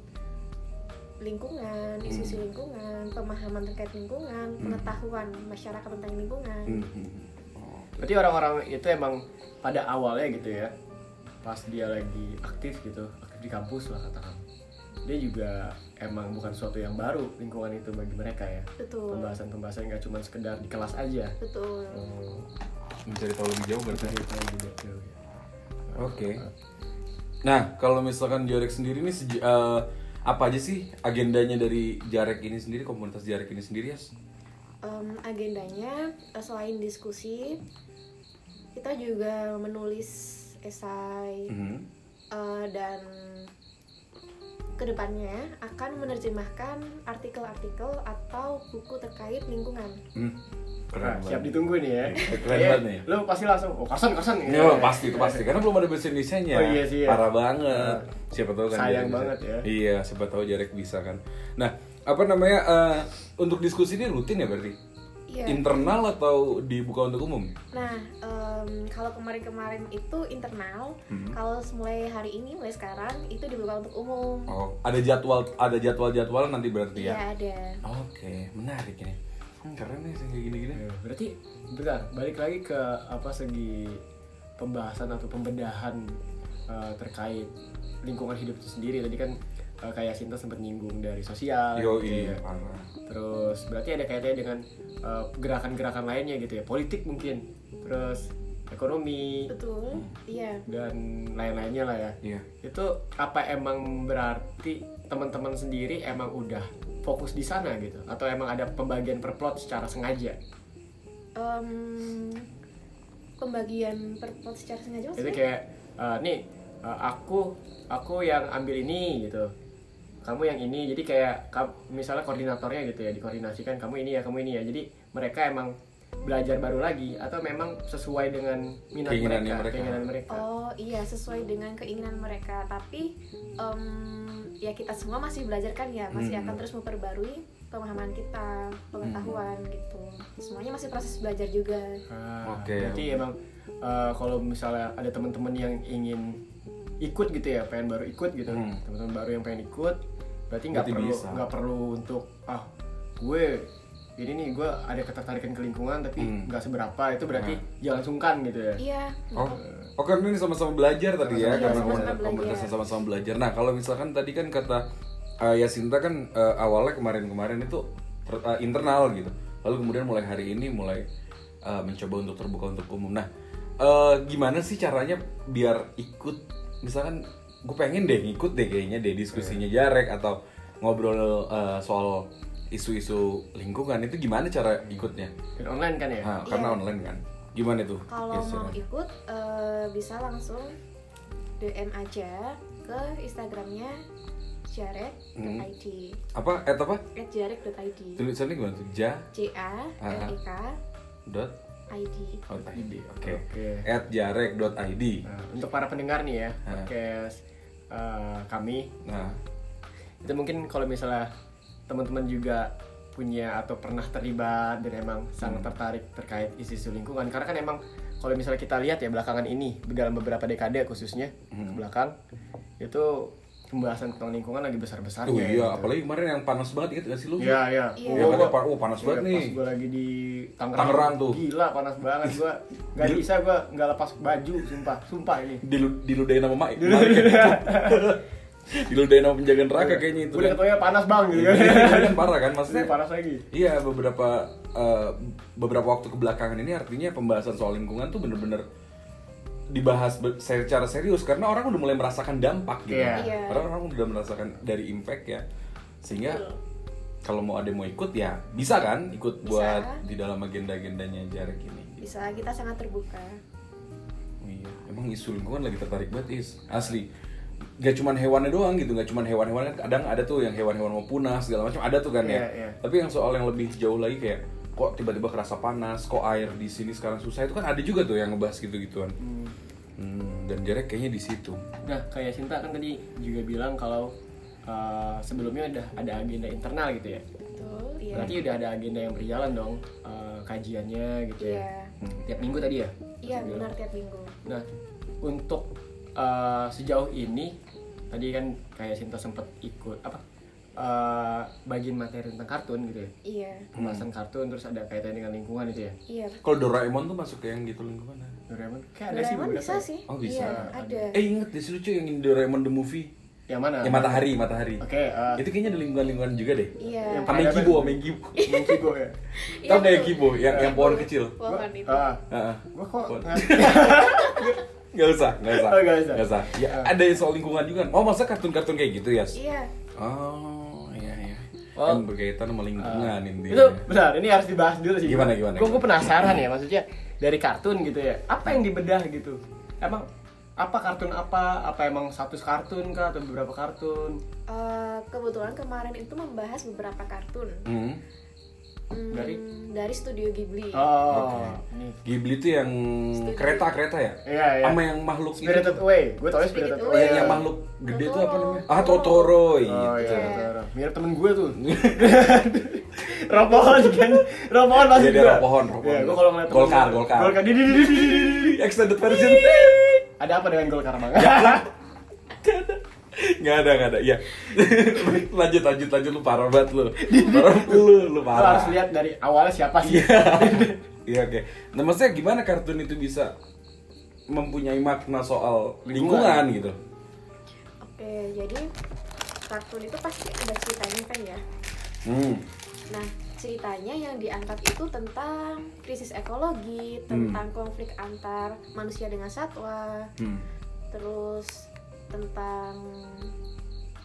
[SPEAKER 3] lingkungan
[SPEAKER 1] Hmm.
[SPEAKER 3] isu-isu lingkungan pemahaman terkait lingkungan pengetahuan masyarakat tentang lingkungan
[SPEAKER 1] Hmm. Oh,
[SPEAKER 2] Berarti orang-orang itu emang pada awalnya gitu ya, pas dia lagi aktif gitu, aktif di kampus lah katakan. Dia juga emang bukan sesuatu yang baru lingkungan itu bagi mereka ya.
[SPEAKER 3] betul
[SPEAKER 2] Pembahasan-pembahasan nggak cuma sekedar di kelas aja.
[SPEAKER 3] betul
[SPEAKER 2] Oh,
[SPEAKER 1] mencari tahu lebih jauh berarti.
[SPEAKER 2] tahu jauh ya.
[SPEAKER 1] Oke. Nah, kalau misalkan Jarek sendiri nih seja- eh, apa aja sih agendanya dari Jarek ini sendiri, komunitas Jarek ini sendiri ya?
[SPEAKER 3] Em, agendanya eh, selain diskusi kita juga menulis esai
[SPEAKER 1] Mhm.
[SPEAKER 3] eh, dan ke depannya akan menerjemahkan artikel-artikel atau buku terkait lingkungan.
[SPEAKER 1] Hmm,
[SPEAKER 2] Nah,
[SPEAKER 1] Keren
[SPEAKER 2] siap
[SPEAKER 1] banget.
[SPEAKER 2] ditunggu nih ya.
[SPEAKER 1] Keren
[SPEAKER 2] Kayaknya
[SPEAKER 1] banget nih.
[SPEAKER 2] Lu pasti langsung, oh Karson, Karson.
[SPEAKER 1] Ya, pasti itu pasti karena belum ada bahasa Indonesia-nya.
[SPEAKER 2] Oh, iya sih, ya.
[SPEAKER 1] Parah banget.
[SPEAKER 2] Nah,
[SPEAKER 1] siapa tahu kan
[SPEAKER 2] sayang
[SPEAKER 1] Jarek bisa.
[SPEAKER 2] banget ya.
[SPEAKER 1] Iya, siapa tahu Jarek bisa kan. Nah, apa namanya eh, untuk diskusi ini rutin ya berarti?
[SPEAKER 3] Iya.
[SPEAKER 1] Internal atau dibuka untuk umum?
[SPEAKER 3] Nah, em, kalau kemarin-kemarin itu internal,
[SPEAKER 1] Mhm.
[SPEAKER 3] kalau mulai hari ini, mulai sekarang itu dibuka untuk umum.
[SPEAKER 1] Oh, ada jadwal ada jadwal-jadwal nanti berarti ya?
[SPEAKER 3] Iya ada.
[SPEAKER 1] Oke, menarik ini. Hmm, keren nih kayak gini-gini.
[SPEAKER 2] Ya, berarti bentar, balik lagi ke apa segi pembahasan atau pembedahan eh, terkait lingkungan hidup itu sendiri. Tadi kan eh, kayak Sinta sempat nyinggung dari sosial.
[SPEAKER 1] Yo
[SPEAKER 2] gitu
[SPEAKER 1] iya,
[SPEAKER 2] ya.
[SPEAKER 1] parah.
[SPEAKER 2] Terus berarti ada kaitannya dengan eh, gerakan-gerakan lainnya gitu ya, politik mungkin, terus ekonomi
[SPEAKER 3] Betul. Iya.
[SPEAKER 2] dan lain-lainnya lah ya.
[SPEAKER 1] Iya.
[SPEAKER 2] Itu apa emang berarti teman-teman sendiri emang udah fokus di sana gitu, atau emang ada pembagian per plot secara sengaja?
[SPEAKER 3] Em, pembagian per plot secara sengaja
[SPEAKER 2] itu
[SPEAKER 3] maksudnya?
[SPEAKER 2] kayak eh, nih eh, aku aku yang ambil ini gitu. Kamu yang ini. Jadi kayak misalnya koordinatornya gitu ya dikoordinasikan kamu ini ya kamu ini ya. Jadi mereka emang belajar baru lagi atau memang sesuai dengan minat mereka,
[SPEAKER 1] mereka.
[SPEAKER 2] keinginan mereka.
[SPEAKER 3] Oh iya sesuai dengan keinginan mereka. Tapi em, ya kita semua masih belajar kan ya masih
[SPEAKER 1] Hmm.
[SPEAKER 3] akan terus memperbarui pemahaman kita pengetahuan gitu semuanya masih proses belajar juga
[SPEAKER 2] Ah,
[SPEAKER 1] Oke.
[SPEAKER 2] berarti emang eh, kalau misalnya ada teman-teman yang ingin ikut gitu ya pengen baru ikut gitu
[SPEAKER 1] Hmm.
[SPEAKER 2] teman-teman baru yang pengen ikut berarti nggak perlu nggak perlu untuk ah gue ini nih gue ada ketertarikan ke lingkungan tapi
[SPEAKER 1] Hmm.
[SPEAKER 2] nggak seberapa itu berarti jangan sungkan gitu ya
[SPEAKER 3] iya
[SPEAKER 1] Oh, oh karena ini sama-sama belajar tadi ya, karena komunitasnya sama-sama belajar. Nah, kalau misalkan tadi kan kata uh, Yasinta kan uh, awalnya kemarin-kemarin itu ter- uh, internal gitu. Lalu kemudian mulai hari ini mulai uh, mencoba untuk terbuka untuk umum. Nah, uh, gimana sih caranya biar ikut? Misalkan gue pengen deh ngikut deh kayaknya deh diskusinya
[SPEAKER 2] Iya.
[SPEAKER 1] Jarek atau ngobrol uh, soal isu-isu lingkungan itu gimana cara ikutnya?
[SPEAKER 2] online kan ya
[SPEAKER 1] Nah, karena
[SPEAKER 3] Iya.
[SPEAKER 1] online kan. Gimana tuh?
[SPEAKER 3] kalau
[SPEAKER 1] Yes,
[SPEAKER 3] mau ikut eh, bisa langsung DM aja ke Instagramnya jarek.id
[SPEAKER 1] apa? Eh apa?
[SPEAKER 3] at jarek.id
[SPEAKER 1] Tulisannya gimana tuh? Ja
[SPEAKER 3] J A R E K
[SPEAKER 1] dot
[SPEAKER 3] ID
[SPEAKER 1] oh, ID. Oke.
[SPEAKER 2] Oke.
[SPEAKER 1] At jarek.id.
[SPEAKER 2] Nah, untuk para pendengar nih ya
[SPEAKER 1] Ah.
[SPEAKER 2] podcast eh, kami
[SPEAKER 1] Nah,
[SPEAKER 2] itu mungkin kalau misalnya teman-teman juga punya atau pernah terlibat dan emang sangat
[SPEAKER 1] Hmm.
[SPEAKER 2] tertarik terkait isu-isu lingkungan karena kan emang kalau misalnya kita lihat ya belakangan ini dalam beberapa dekade khususnya
[SPEAKER 1] Hmm.
[SPEAKER 2] ke belakang itu pembahasan tentang lingkungan lagi besar-besarnya
[SPEAKER 1] oh iya,
[SPEAKER 2] gitu.
[SPEAKER 1] apalagi kemarin yang panas banget ingat gak sih lu?
[SPEAKER 2] Iya, iya.
[SPEAKER 1] Kan, pa- oh, panas banget
[SPEAKER 2] Iya,
[SPEAKER 1] nih.
[SPEAKER 2] Pas gue lagi di Tangerang,
[SPEAKER 1] Tangerang tuh.
[SPEAKER 2] Gila panas banget gue. Gak bisa gue nggak lepas baju, sumpah, sumpah ini.
[SPEAKER 1] Dilu- diludahin sama Mak.
[SPEAKER 2] Dulu.
[SPEAKER 1] Diludahin sama penjaga neraka kayaknya itu
[SPEAKER 2] Udah
[SPEAKER 1] kan.
[SPEAKER 2] ketuanya panas bang gitu kan.
[SPEAKER 1] Iya, kan parah kan
[SPEAKER 2] Ini
[SPEAKER 1] maksudnya
[SPEAKER 2] panas lagi.
[SPEAKER 1] Iya beberapa eh, beberapa waktu kebelakangan ini artinya pembahasan soal lingkungan tuh bener-bener dibahas secara serius karena orang udah mulai merasakan dampak gitu.
[SPEAKER 2] Iya.
[SPEAKER 3] Iya.
[SPEAKER 1] Orang orang udah merasakan dari impact ya. Sehingga kalau mau ada yang mau ikut ya bisa kan ikut
[SPEAKER 3] Bisa.
[SPEAKER 1] buat di dalam agenda-agendanya jarak ini.
[SPEAKER 3] bisa kita sangat terbuka
[SPEAKER 1] Oh iya, emang isu lingkungan lagi tertarik banget is asli. Gak cuman hewannya doang gitu, gak cuman hewan-hewan kan kadang ada tuh yang hewan-hewan mau punah segala macam ada tuh kan ya.
[SPEAKER 2] Iya, iya.
[SPEAKER 1] Tapi yang soal yang lebih jauh lagi kayak kok tiba-tiba kerasa panas, kok air di sini sekarang susah itu kan ada juga tuh yang ngebahas gitu-gituan. Hmm, dan Jarek kayaknya di situ.
[SPEAKER 2] Nah, kayak Sinta kan tadi juga bilang kalau uh, sebelumnya udah ada agenda internal gitu ya.
[SPEAKER 3] betul iya
[SPEAKER 2] Berarti udah ada agenda yang berjalan dong uh, kajiannya gitu ya.
[SPEAKER 3] iya
[SPEAKER 2] Tiap minggu tadi ya.
[SPEAKER 3] iya benar tiap minggu
[SPEAKER 2] Nah, untuk uh, sejauh ini tadi kan kayak Sinta sempat ikut apa? uh, bagian materi tentang kartun gitu ya.
[SPEAKER 3] iya
[SPEAKER 2] Pembahasan kartun terus ada kaitannya dengan lingkungan itu ya.
[SPEAKER 3] iya
[SPEAKER 1] Kalau Doraemon tuh masuk ke yang gitu lingkungan.
[SPEAKER 2] Doraemon kayak ada sih
[SPEAKER 3] Doraemon
[SPEAKER 2] beberapa
[SPEAKER 3] bisa
[SPEAKER 2] ya.
[SPEAKER 3] sih
[SPEAKER 1] Oh, bisa.
[SPEAKER 3] iya ada
[SPEAKER 1] Eh inget deh si lucu yang Doraemon the movie.
[SPEAKER 2] Yang mana?
[SPEAKER 1] Yang matahari, matahari.
[SPEAKER 2] Oke, uh,
[SPEAKER 1] Itu kayaknya ada lingkungan-lingkungan juga deh.
[SPEAKER 3] iya
[SPEAKER 2] Yang
[SPEAKER 1] Kibo, sama Kibo.
[SPEAKER 2] Ya.
[SPEAKER 3] Iya,
[SPEAKER 1] Tau gak yang
[SPEAKER 3] tuh.
[SPEAKER 1] Kibo, yang, yang pohon kecil?
[SPEAKER 3] pohon itu
[SPEAKER 2] Ah,
[SPEAKER 1] Heeh.
[SPEAKER 2] gua kok
[SPEAKER 1] Gak usah, gak usah.
[SPEAKER 2] Oh, nggak usah.
[SPEAKER 1] Nggak usah. Ya, ada yang soal lingkungan juga. Oh, masa kartun-kartun kayak gitu ya?
[SPEAKER 3] iya
[SPEAKER 1] Oh, iya iya.
[SPEAKER 2] Oh.
[SPEAKER 1] Kan berkaitan sama lingkungan intinya.
[SPEAKER 2] itu benar ini harus dibahas dulu sih
[SPEAKER 1] Gimana, gimana,
[SPEAKER 2] gue penasaran ya maksudnya dari kartun gitu ya apa yang dibedah gitu emang apa kartun apa apa emang satu kartun kah atau beberapa kartun
[SPEAKER 3] Eh, kebetulan kemarin itu membahas beberapa kartun
[SPEAKER 1] Hmm.
[SPEAKER 3] Hmm,
[SPEAKER 2] Dari?
[SPEAKER 3] dari studio Ghibli
[SPEAKER 2] oh ini
[SPEAKER 1] Ghibli itu yang kereta-kereta ya?
[SPEAKER 2] Iya, iya.
[SPEAKER 1] Sama yang makhluk
[SPEAKER 2] Spirited
[SPEAKER 1] itu.
[SPEAKER 2] Away gue tau Spirited Away
[SPEAKER 1] yang, yang
[SPEAKER 3] Iya.
[SPEAKER 1] makhluk gede tuh apa namanya? Ah, Totoro.
[SPEAKER 2] oh
[SPEAKER 1] gitu.
[SPEAKER 2] iya
[SPEAKER 3] Iya.
[SPEAKER 2] Totoro. mirip temen gue tuh ropohon kan ropohon masih
[SPEAKER 1] Iya, dia ropohon, ropohon.
[SPEAKER 2] Iya, gue kalau ngeliat
[SPEAKER 1] Golkar,
[SPEAKER 2] gue-
[SPEAKER 1] Golkar.
[SPEAKER 2] Golkar di di di di di di.
[SPEAKER 1] Extended version.
[SPEAKER 2] ada apa dengan Golkar bang
[SPEAKER 1] Gak ada, gak ada. Ya. lanjut, lanjut, lanjut lu parah banget lu. Parah lu, lu parah.
[SPEAKER 2] harus lihat dari awalnya siapa sih
[SPEAKER 1] Iya. Iya, oke. Nah, maksudnya gimana kartun itu bisa mempunyai makna soal
[SPEAKER 2] Lingkungan.
[SPEAKER 1] lingkungan gitu?
[SPEAKER 3] oke jadi kartun itu pasti ada ceritanya kan ya
[SPEAKER 1] Hmm.
[SPEAKER 3] Nah, ceritanya yang diangkat itu tentang krisis ekologi,
[SPEAKER 1] Hmm.
[SPEAKER 3] tentang konflik antar manusia dengan satwa,
[SPEAKER 1] Hmm.
[SPEAKER 3] terus tentang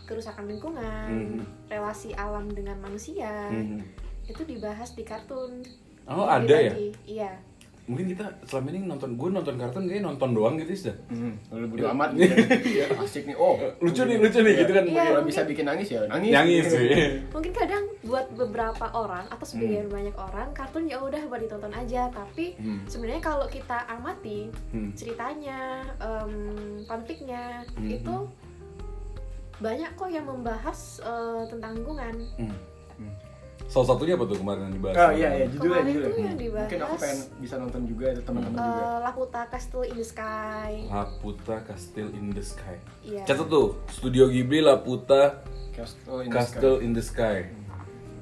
[SPEAKER 3] kerusakan lingkungan,
[SPEAKER 1] Hmm.
[SPEAKER 3] relasi alam dengan manusia.
[SPEAKER 1] Hmm.
[SPEAKER 3] Itu dibahas di kartun.
[SPEAKER 1] Oh, ada ya?
[SPEAKER 3] Iya.
[SPEAKER 1] Mungkin kita selama ini nonton, gue nonton kartun kayaknya nonton doang gitu sih. dah.
[SPEAKER 2] Hmm, lu bodo amat gitu. ya. Asik nih. Oh,
[SPEAKER 1] Lucu nih, lucu nih, gitu kan.
[SPEAKER 3] Iya.
[SPEAKER 2] Kalau bisa bikin nangis ya nangis.
[SPEAKER 1] Nangis sih.
[SPEAKER 3] Mungkin kadang buat beberapa orang atau sebagian banyak orang kartun ya udah buat ditonton aja, tapi
[SPEAKER 1] Hmm.
[SPEAKER 3] sebenarnya kalau kita amati
[SPEAKER 1] Hmm.
[SPEAKER 3] ceritanya, em, konfliknya
[SPEAKER 1] Hmm.
[SPEAKER 3] itu banyak kok yang membahas eh, tentang lingkungan.
[SPEAKER 1] Hmm. Salah satunya apa tuh kemarin yang dibahas?
[SPEAKER 2] Oh iya iya judulnya
[SPEAKER 3] Kemarin
[SPEAKER 2] judulnya.
[SPEAKER 3] tuh yang dibahas.
[SPEAKER 2] Mungkin aku pengen bisa nonton juga itu teman-teman
[SPEAKER 3] Eh,
[SPEAKER 2] juga.
[SPEAKER 3] Laputa Castle in the Sky.
[SPEAKER 1] Laputa Castle in the Sky.
[SPEAKER 3] Iya.
[SPEAKER 1] Catat tuh, Studio Ghibli Laputa
[SPEAKER 2] Castle in the
[SPEAKER 1] Castle
[SPEAKER 2] Sky.
[SPEAKER 1] in the Sky.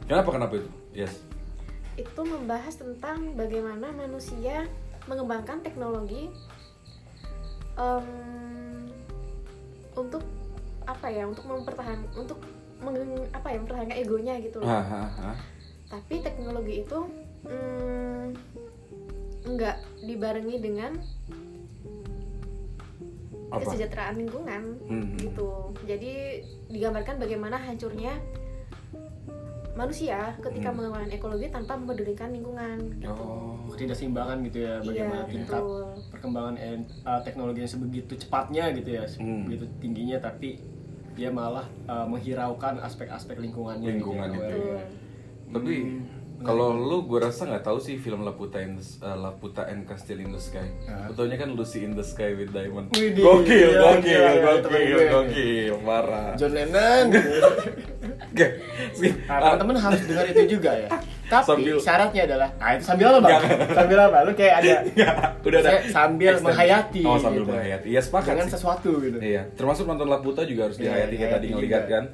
[SPEAKER 1] Kenapa kenapa itu? Yes.
[SPEAKER 3] Itu membahas tentang bagaimana manusia mengembangkan teknologi em, untuk apa ya? Untuk mempertahan untuk meng- apa ya? Mempertahankan egonya gitu loh.
[SPEAKER 1] Hah, hah, hah.
[SPEAKER 3] Tapi teknologi itu mm, nggak dibarengi dengan
[SPEAKER 1] Apa?
[SPEAKER 3] kesejahteraan lingkungan
[SPEAKER 1] Hmm.
[SPEAKER 3] gitu. Jadi digambarkan bagaimana hancurnya manusia ketika
[SPEAKER 1] Hmm.
[SPEAKER 3] mengembangkan ekologi tanpa memedulikan lingkungan. Gitu.
[SPEAKER 1] Oh.
[SPEAKER 2] ketidakseimbangan gitu ya bagaimana
[SPEAKER 3] Iya,
[SPEAKER 2] tingkat
[SPEAKER 3] betul.
[SPEAKER 2] perkembangan en- uh, teknologi yang sebegitu cepatnya gitu ya
[SPEAKER 1] Hmm.
[SPEAKER 2] sebegitu tingginya tapi dia malah uh, menghiraukan aspek-aspek lingkungannya
[SPEAKER 1] Lingkungan
[SPEAKER 2] gitu ya.
[SPEAKER 1] itu.
[SPEAKER 3] Betul.
[SPEAKER 1] Tapi
[SPEAKER 2] Hmm,
[SPEAKER 1] kalau lu gue rasa nggak tahu sih film Laputa in the, uh, Laputa and Castle in the Sky. Betulnya kan Lucy in the Sky with Diamond.
[SPEAKER 2] Widih,
[SPEAKER 1] Gokil,
[SPEAKER 2] iya,
[SPEAKER 1] gokil,
[SPEAKER 2] iya, iya, temen
[SPEAKER 1] gokil, gokil, parah.
[SPEAKER 2] John Lennon
[SPEAKER 1] Oke.
[SPEAKER 2] Nah,
[SPEAKER 1] Ah,
[SPEAKER 2] teman-teman harus dengar itu juga ya tapi
[SPEAKER 1] Sambil-
[SPEAKER 2] syaratnya adalah nah itu sambil apa bang sambil apa lu kayak ada
[SPEAKER 1] udah ada.
[SPEAKER 2] Sambil
[SPEAKER 1] Extend.
[SPEAKER 2] menghayati
[SPEAKER 1] Oh, sambil
[SPEAKER 2] gitu.
[SPEAKER 1] menghayati. Iya, sepakat
[SPEAKER 2] dengan
[SPEAKER 1] sih.
[SPEAKER 2] sesuatu gitu
[SPEAKER 1] Iya, termasuk nonton Laputa juga harus
[SPEAKER 2] Iya,
[SPEAKER 1] dihayati kayak tadi ngelihat kan.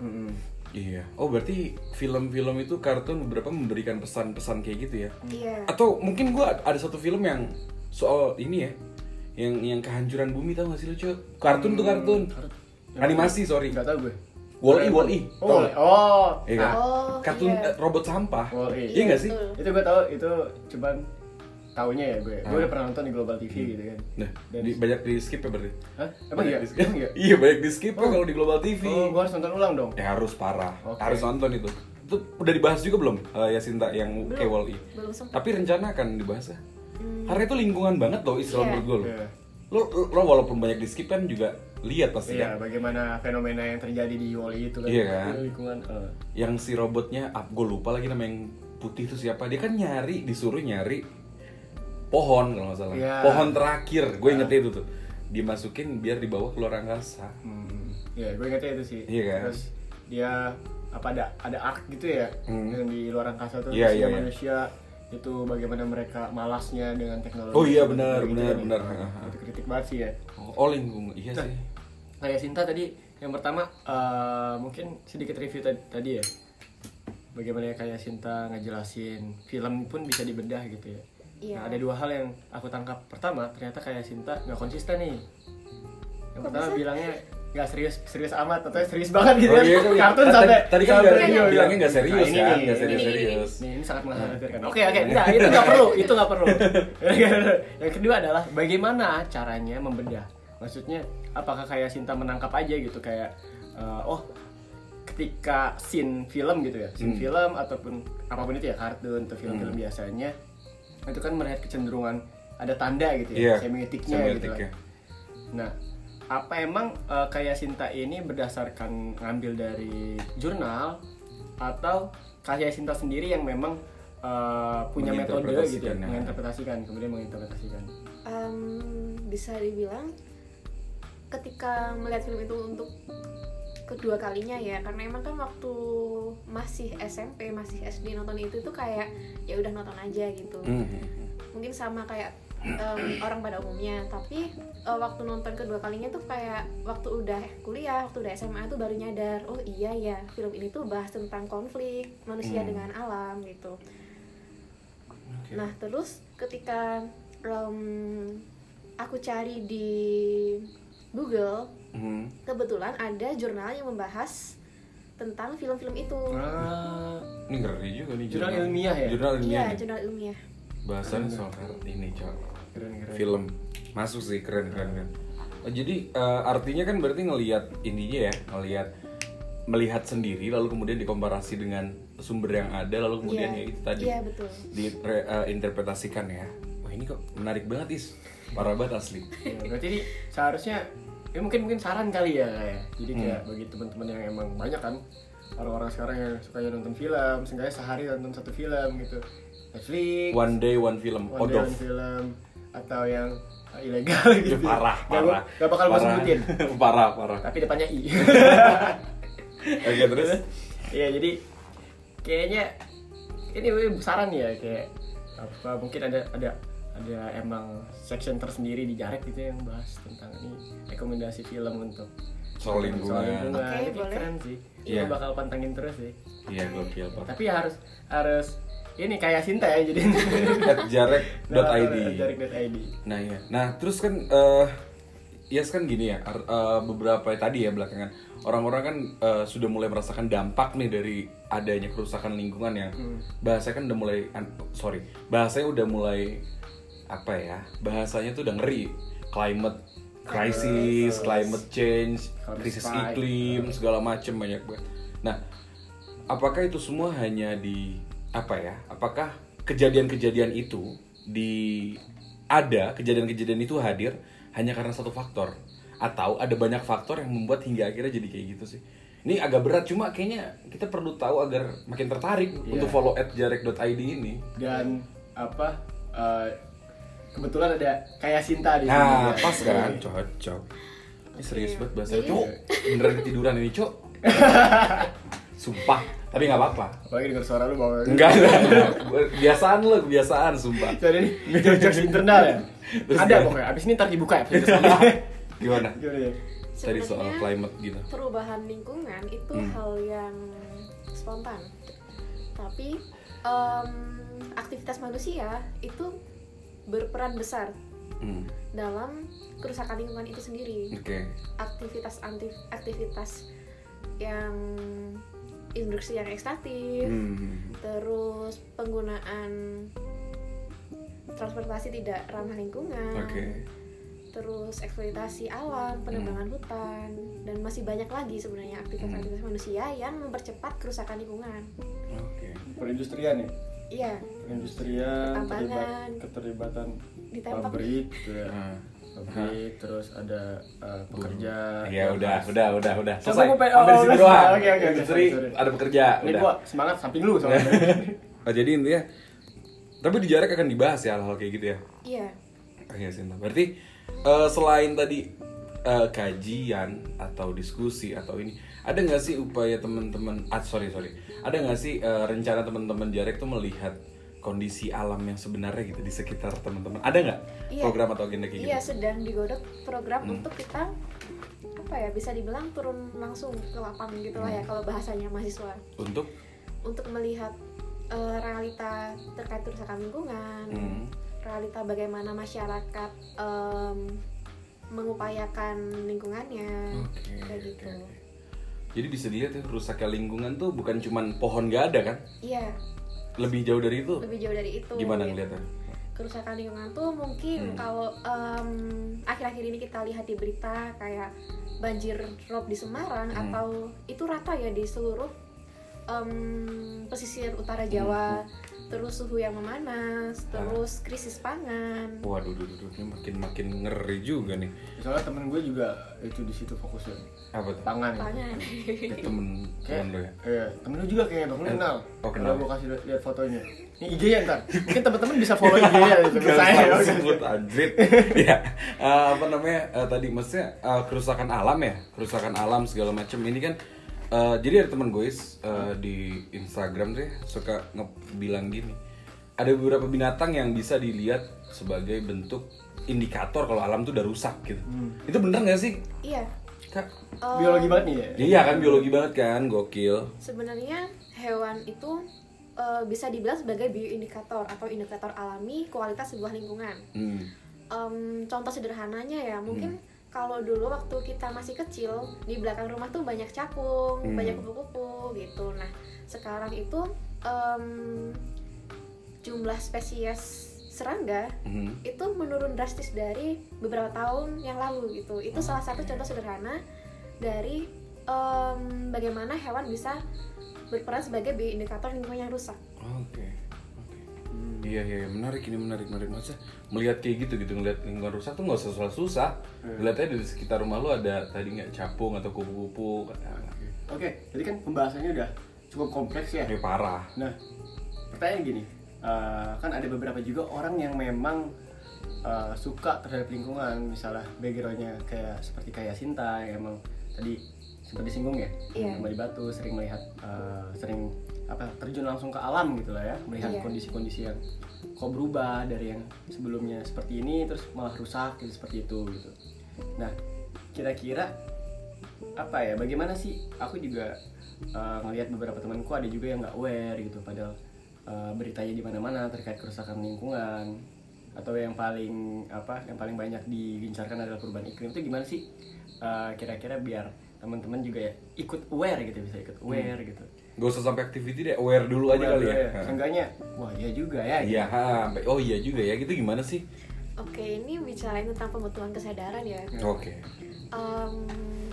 [SPEAKER 2] Mm-mm.
[SPEAKER 1] Iya. Oh, berarti film-film itu kartun beberapa memberikan pesan-pesan kayak gitu ya.
[SPEAKER 3] Iya.
[SPEAKER 1] Atau mungkin gua ada satu film yang soal ini ya. Yang yang kehancuran bumi tau gak sih lu, Cuk? Kartun tuh kartun. Animasi, sorry.
[SPEAKER 2] Nggak tahu gue.
[SPEAKER 1] Wall-E, Wall-E.
[SPEAKER 2] Oh,
[SPEAKER 1] Tau
[SPEAKER 2] Wall-E. oh.
[SPEAKER 1] Iya kan?
[SPEAKER 3] Oh,
[SPEAKER 1] Kartun
[SPEAKER 3] iya.
[SPEAKER 1] robot sampah.
[SPEAKER 2] Wall-E.
[SPEAKER 1] Iya nggak sih?
[SPEAKER 3] betul.
[SPEAKER 2] Itu gue tahu itu cuman taunya ya gue. Gue
[SPEAKER 1] Ah.
[SPEAKER 2] udah pernah nonton di Global TV gitu kan.
[SPEAKER 1] Nah,
[SPEAKER 2] Dan-
[SPEAKER 1] di- banyak di skip ya berarti.
[SPEAKER 2] Hah? Emang iya? Emang iya?
[SPEAKER 1] Iya, banyak di skip ya
[SPEAKER 2] Oh.
[SPEAKER 1] kalau di Global TV.
[SPEAKER 2] Oh, gue harus nonton ulang dong.
[SPEAKER 1] Ya harus parah.
[SPEAKER 2] Oke.
[SPEAKER 1] Harus nonton itu. Itu udah dibahas juga belum eh, Yasinta yang
[SPEAKER 3] Belum.
[SPEAKER 1] kayak Wall-E?
[SPEAKER 3] Belum sempat.
[SPEAKER 1] Tapi rencana akan dibahas ya.
[SPEAKER 3] Hmm.
[SPEAKER 1] Karena itu lingkungan banget loh istilah
[SPEAKER 3] Iya.
[SPEAKER 1] menurut gue loh.
[SPEAKER 2] Iya.
[SPEAKER 1] Lo, lo, lo walaupun banyak di skip kan juga lihat pasti
[SPEAKER 2] Iya,
[SPEAKER 1] kan.
[SPEAKER 2] bagaimana fenomena yang terjadi di Wall-E itu kan.
[SPEAKER 1] Iya kan?
[SPEAKER 2] Lingkungan. eh.
[SPEAKER 1] Yang si robotnya, ah, gue lupa lagi nama yang putih itu siapa. Dia kan nyari, disuruh nyari pohon kalau nggak salah.
[SPEAKER 2] Iya.
[SPEAKER 1] Pohon terakhir, gue ingetnya itu tuh. Dimasukin biar dibawa keluar angkasa.
[SPEAKER 2] Hmm. Iya, gue ingetnya itu sih.
[SPEAKER 1] Iya kan?
[SPEAKER 2] Terus dia apa ada ada arc gitu ya
[SPEAKER 1] Hmm.
[SPEAKER 2] yang di luar angkasa tuh isinya
[SPEAKER 1] iya, iya.
[SPEAKER 2] manusia itu bagaimana mereka malasnya dengan teknologi.
[SPEAKER 1] Oh iya, benar,
[SPEAKER 2] Gitu
[SPEAKER 1] benar,
[SPEAKER 2] ya.
[SPEAKER 1] benar.
[SPEAKER 2] Itu kritik banget sih ya.
[SPEAKER 1] Oh, oh lingkungan, iya
[SPEAKER 2] Nah,
[SPEAKER 1] sih.
[SPEAKER 2] Kayak Sinta tadi yang pertama eh, mungkin sedikit review tadi, tadi ya. Bagaimana kayak Sinta ngejelasin film pun bisa dibedah gitu ya.
[SPEAKER 3] Iya.
[SPEAKER 2] Nah, ada dua hal yang aku tangkap. Pertama, ternyata kayak Sinta nggak konsisten nih. Yang
[SPEAKER 3] Kok
[SPEAKER 2] pertama
[SPEAKER 3] bisa?
[SPEAKER 2] bilangnya nggak serius serius amat atau serius banget gitu
[SPEAKER 1] Oh
[SPEAKER 2] kan.
[SPEAKER 1] iya, kan,
[SPEAKER 2] kartun sampai
[SPEAKER 1] tadi kan bilangnya-
[SPEAKER 2] iya, iya.
[SPEAKER 1] nggak serius
[SPEAKER 2] Nah, ini
[SPEAKER 1] kan, nggak
[SPEAKER 2] ini,
[SPEAKER 1] serius-serius.
[SPEAKER 2] Nih, ini sangat mengkhawatirkan. Oke, oke, enggak, itu nggak perlu, itu nggak perlu. yang kedua adalah bagaimana caranya membedah. Maksudnya apakah kayak Sinta menangkap aja gitu kayak eh, oh ketika scene film gitu ya, scene
[SPEAKER 1] Hmm.
[SPEAKER 2] film ataupun apa pun itu ya kartun atau film-film
[SPEAKER 1] Hmm.
[SPEAKER 2] biasanya itu kan melihat kecenderungan ada tanda gitu ya, semiotiknya gitu. kan. Nah, apa emang eh, kayak Sinta ini berdasarkan ngambil dari jurnal atau kayak Sinta sendiri yang memang eh, punya metode gitu ya,
[SPEAKER 1] Menginterpretasikan, ya.
[SPEAKER 2] menginterpretasikan, kemudian menginterpretasikan.
[SPEAKER 3] Em, bisa dibilang ketika melihat film itu untuk kedua kalinya ya karena emang kan waktu masih SMP masih SD nonton itu tuh kayak ya udah nonton aja gitu
[SPEAKER 1] Hmm.
[SPEAKER 3] mungkin sama kayak em, orang pada umumnya tapi eh, waktu nonton kedua kalinya tuh kayak waktu udah kuliah waktu udah SMA tuh baru nyadar oh iya ya film ini tuh bahas tentang konflik manusia
[SPEAKER 1] Hmm.
[SPEAKER 3] dengan alam gitu
[SPEAKER 1] Oke.
[SPEAKER 3] Nah, terus ketika em, aku cari di Google,
[SPEAKER 1] Hmm.
[SPEAKER 3] kebetulan ada jurnal yang membahas tentang film-film itu.
[SPEAKER 2] Ah,
[SPEAKER 1] Ini ngeri juga nih
[SPEAKER 2] Jurnal ilmiah ya?
[SPEAKER 1] Jurnal ilmiah.
[SPEAKER 3] Iya, jurnal ilmiah.
[SPEAKER 1] Bahasannya soal ini, Cok.
[SPEAKER 2] keren keren.
[SPEAKER 1] Film. Masuk sih keren keren kan. Oh, jadi eh, artinya kan berarti ngelihat ininya ya, ngelihat melihat sendiri lalu kemudian dikomparasi dengan sumber yang ada lalu kemudian
[SPEAKER 3] Iya,
[SPEAKER 1] ya itu tadi
[SPEAKER 3] Iya, betul.
[SPEAKER 1] diinterpretasikan ya. Wah, ini kok menarik banget, Is. Parah banget asli.
[SPEAKER 2] Ya, berarti ini seharusnya ya mungkin mungkin saran kali ya kayak. Jadi
[SPEAKER 1] Hmm.
[SPEAKER 2] kayak bagi teman-teman yang emang banyak kan orang-orang sekarang yang suka nonton film, seenggaknya sehari nonton satu film gitu. Netflix,
[SPEAKER 1] One day one film.
[SPEAKER 2] One Day
[SPEAKER 1] Odov.
[SPEAKER 2] One film atau yang uh, ilegal
[SPEAKER 1] Ya,
[SPEAKER 2] gitu.
[SPEAKER 1] parah,
[SPEAKER 2] Gak,
[SPEAKER 1] parah.
[SPEAKER 2] gak bakal gue sebutin.
[SPEAKER 1] parah, parah.
[SPEAKER 2] Tapi depannya i.
[SPEAKER 1] Oke, terus
[SPEAKER 2] Iya jadi kayaknya ini saran ya kayak apa mungkin ada ada ada emang section tersendiri di Jarek gitu yang bahas tentang ini rekomendasi film untuk
[SPEAKER 1] soal lingkungan.
[SPEAKER 3] Oke,
[SPEAKER 2] Ini
[SPEAKER 3] boleh.
[SPEAKER 2] keren sih.
[SPEAKER 1] Iya.
[SPEAKER 2] Gue bakal pantengin terus sih.
[SPEAKER 1] Iya, gokil, Pak.
[SPEAKER 2] Tapi ya harus harus ini kayak Sinta ya jadi
[SPEAKER 1] At jarek.id.
[SPEAKER 2] Jarek.id.
[SPEAKER 1] Nah iya. Nah terus kan eh Yes kan gini ya, eh, beberapa tadi ya belakangan orang-orang kan eh, sudah mulai merasakan dampak nih dari adanya kerusakan lingkungan yang
[SPEAKER 2] Hmm.
[SPEAKER 1] bahasanya kan udah mulai, sorry, bahasanya udah mulai apa ya, bahasanya tuh udah ngeri, climate crisis, climate change, krisis iklim, segala macem banyak banget. Nah, apakah itu semua hanya di apa ya? Apakah kejadian-kejadian itu di ada kejadian-kejadian itu hadir hanya karena satu faktor atau ada banyak faktor yang membuat hingga akhirnya jadi kayak gitu sih. Ini agak berat cuma kayaknya kita perlu tahu agar makin tertarik
[SPEAKER 2] Iya.
[SPEAKER 1] untuk follow at jarek.id ini.
[SPEAKER 2] Dan apa eh, kebetulan ada kayak Sinta di sini.
[SPEAKER 1] Nah,
[SPEAKER 2] ya.
[SPEAKER 1] pas kan? Cocok. Ini serius banget bahasa
[SPEAKER 3] Jadi-
[SPEAKER 1] Cok, beneran ketiduran ini, Cok. Sumpah, tapi nggak apa-apa.
[SPEAKER 2] Apalagi denger suara lu bawa
[SPEAKER 1] Enggak. Kebiasaan lo, kebiasaan, sumpah.
[SPEAKER 2] Jadi ini jokes internal ya.
[SPEAKER 1] Terus
[SPEAKER 2] Ada pokoknya. Abis ini ntar dibuka ya.
[SPEAKER 1] Gimana?
[SPEAKER 2] Gimana ya?
[SPEAKER 1] Tadi soal
[SPEAKER 3] Sebenarnya
[SPEAKER 1] climate gitu.
[SPEAKER 3] perubahan lingkungan itu
[SPEAKER 1] Hmm.
[SPEAKER 3] hal yang spontan. Tapi em, aktivitas manusia itu berperan besar
[SPEAKER 1] Hmm,
[SPEAKER 3] dalam kerusakan lingkungan itu sendiri.
[SPEAKER 1] Oke.
[SPEAKER 3] aktivitas anti aktivitas yang industri yang ekstraktif
[SPEAKER 1] Hmm,
[SPEAKER 3] terus penggunaan transportasi tidak ramah lingkungan
[SPEAKER 1] Oke.
[SPEAKER 3] terus eksploitasi alam penebangan hutan dan masih banyak lagi sebenarnya aktivitas-aktivitas manusia yang mempercepat kerusakan lingkungan.
[SPEAKER 1] Oke.
[SPEAKER 2] perindustrian ya
[SPEAKER 3] iya
[SPEAKER 2] perindustrian terlibat keterlibatan
[SPEAKER 3] ditembak
[SPEAKER 2] pabrik gitu ya
[SPEAKER 1] Ah.
[SPEAKER 2] pabrik terus ada uh, pekerja
[SPEAKER 1] Ya udah, udah, udah, udah. Selesai. Sampai di
[SPEAKER 2] oh,
[SPEAKER 1] situ
[SPEAKER 2] udah.
[SPEAKER 1] doang.
[SPEAKER 2] Oke, oke.
[SPEAKER 1] Industri ada pekerja.
[SPEAKER 2] ini
[SPEAKER 1] udah.
[SPEAKER 2] gua semangat samping lu soalnya
[SPEAKER 1] Oh, jadi intinya tapi di jarak akan dibahas ya hal-hal kayak gitu ya.
[SPEAKER 3] iya
[SPEAKER 1] Oke, Sinta. Berarti eh, selain tadi eh, kajian atau diskusi atau ini, ada nggak sih upaya teman-teman? Ah, sorry sorry. Ada nggak sih eh, rencana teman-teman jarak tuh melihat kondisi alam yang sebenarnya gitu di sekitar teman-teman? Ada nggak
[SPEAKER 3] Iya.
[SPEAKER 1] program atau agenda kayak
[SPEAKER 3] iya
[SPEAKER 1] gitu?
[SPEAKER 3] sedang digodok program
[SPEAKER 1] Hmm.
[SPEAKER 3] untuk kita apa ya bisa dibilang turun langsung ke lapangan gitu lah ya
[SPEAKER 1] Hmm.
[SPEAKER 3] kalau bahasanya mahasiswa
[SPEAKER 1] Untuk
[SPEAKER 3] untuk melihat eh, realita terkait kerusakan lingkungan
[SPEAKER 1] hmm,
[SPEAKER 3] realita bagaimana masyarakat em, mengupayakan lingkungannya
[SPEAKER 1] Oke,
[SPEAKER 3] kayak gitu
[SPEAKER 1] oke. Jadi bisa dilihat ya rusaknya lingkungan tuh bukan cuman pohon gak ada kan?
[SPEAKER 3] iya
[SPEAKER 1] Lebih jauh dari itu.
[SPEAKER 3] lebih jauh dari itu
[SPEAKER 1] Gimana
[SPEAKER 3] gitu.
[SPEAKER 1] ngeliatnya?
[SPEAKER 3] kerusakan lingkungan tuh mungkin
[SPEAKER 1] Hmm.
[SPEAKER 3] kalau em, akhir-akhir ini kita lihat di berita kayak banjir rob di Semarang
[SPEAKER 1] Hmm.
[SPEAKER 3] atau itu rata ya di seluruh em, pesisir utara Jawa terus suhu yang memanas
[SPEAKER 1] Ah.
[SPEAKER 3] terus krisis pangan
[SPEAKER 1] Waduh, duh, duh, duh, ini makin makin ngeri juga nih.
[SPEAKER 2] soalnya temen gue juga itu di situ fokusnya
[SPEAKER 1] Apa tuh?
[SPEAKER 2] pangan
[SPEAKER 3] pangan
[SPEAKER 1] Temen temen lo ya?
[SPEAKER 2] Iya, temen lu juga kayaknya bang, lu
[SPEAKER 1] Eh,
[SPEAKER 2] kenal.
[SPEAKER 1] oh, kenal.
[SPEAKER 2] Kalau gue kasih lihat- lihat fotonya. Ini IG ya ntar. Mungkin teman-teman bisa follow IG ya gitu.
[SPEAKER 1] Gak
[SPEAKER 2] Saya ya.
[SPEAKER 1] sebut anjrit ya eh, apa namanya eh, tadi maksudnya eh, kerusakan alam ya kerusakan alam segala macam ini kan eh, jadi ada teman gue eh, di Instagram tuh ya, suka ngebilang gini. Ada beberapa binatang yang bisa dilihat sebagai bentuk indikator kalau alam tuh udah rusak gitu. Itu bener nggak sih?
[SPEAKER 3] Iya.
[SPEAKER 1] Kak?
[SPEAKER 3] Em,
[SPEAKER 2] Biologi banget nih ya.
[SPEAKER 1] iya kan biologi banget kan gokil.
[SPEAKER 3] Sebenarnya hewan itu eh, bisa dibilang sebagai bioindikator atau indikator alami kualitas sebuah lingkungan.
[SPEAKER 1] Hmm.
[SPEAKER 3] Em, contoh sederhananya ya mungkin
[SPEAKER 1] Hmm.
[SPEAKER 3] Kalau dulu waktu kita masih kecil di belakang rumah tuh banyak cakung
[SPEAKER 1] Hmm.
[SPEAKER 3] banyak kupu-kupu gitu nah sekarang itu em, jumlah spesies serangga
[SPEAKER 1] Hmm.
[SPEAKER 3] itu menurun drastis dari beberapa tahun yang lalu gitu itu salah satu
[SPEAKER 1] Oke.
[SPEAKER 3] contoh sederhana dari em, bagaimana hewan bisa berperan sebagai bioindikator lingkungan yang rusak
[SPEAKER 1] Oke, oke. Iya iya iya, menarik ini menarik menarik. Masa melihat kayak gitu gitu. Ngeliat lingkungan rusak tuh nggak usah susah susah. Ngeliatnya di sekitar rumah lu ada tadi nggak capung atau kupu-kupu,
[SPEAKER 2] Oke, jadi kan pembahasannya udah cukup kompleks ya.
[SPEAKER 1] kayak parah.
[SPEAKER 2] Nah, pertanyaan gini, eh, kan ada beberapa juga orang yang memang eh, suka terhadap lingkungan, misalnya backgroundnya kayak seperti kayak Sinta yang emang tadi sempat disinggung ya,
[SPEAKER 3] Iya.
[SPEAKER 2] yang di Batu sering melihat, eh, sering apa terjun langsung ke alam gitu lah ya, melihat
[SPEAKER 3] Iya.
[SPEAKER 2] kondisi-kondisi yang kok berubah dari yang sebelumnya seperti ini terus malah rusak gitu seperti itu gitu. Nah, kira-kira apa ya bagaimana sih aku juga uh, ngelihat beberapa temanku ada juga yang nggak aware gitu padahal uh, beritanya di mana-mana terkait kerusakan lingkungan atau yang paling apa yang paling banyak digencarkan adalah perubahan iklim itu gimana sih Uh, kira-kira biar teman-teman juga ya ikut aware gitu bisa ikut aware gitu
[SPEAKER 1] Gak usah sampai activity deh, aware dulu aja
[SPEAKER 2] Aware
[SPEAKER 1] kali
[SPEAKER 2] dulu
[SPEAKER 1] ya.
[SPEAKER 2] seenggaknya wah iya juga ya
[SPEAKER 1] Iya, ha, sampai oh iya juga ya, gitu gimana sih?
[SPEAKER 3] oke ini bicarain tentang pembentukan kesadaran ya
[SPEAKER 1] Oke.
[SPEAKER 3] Em,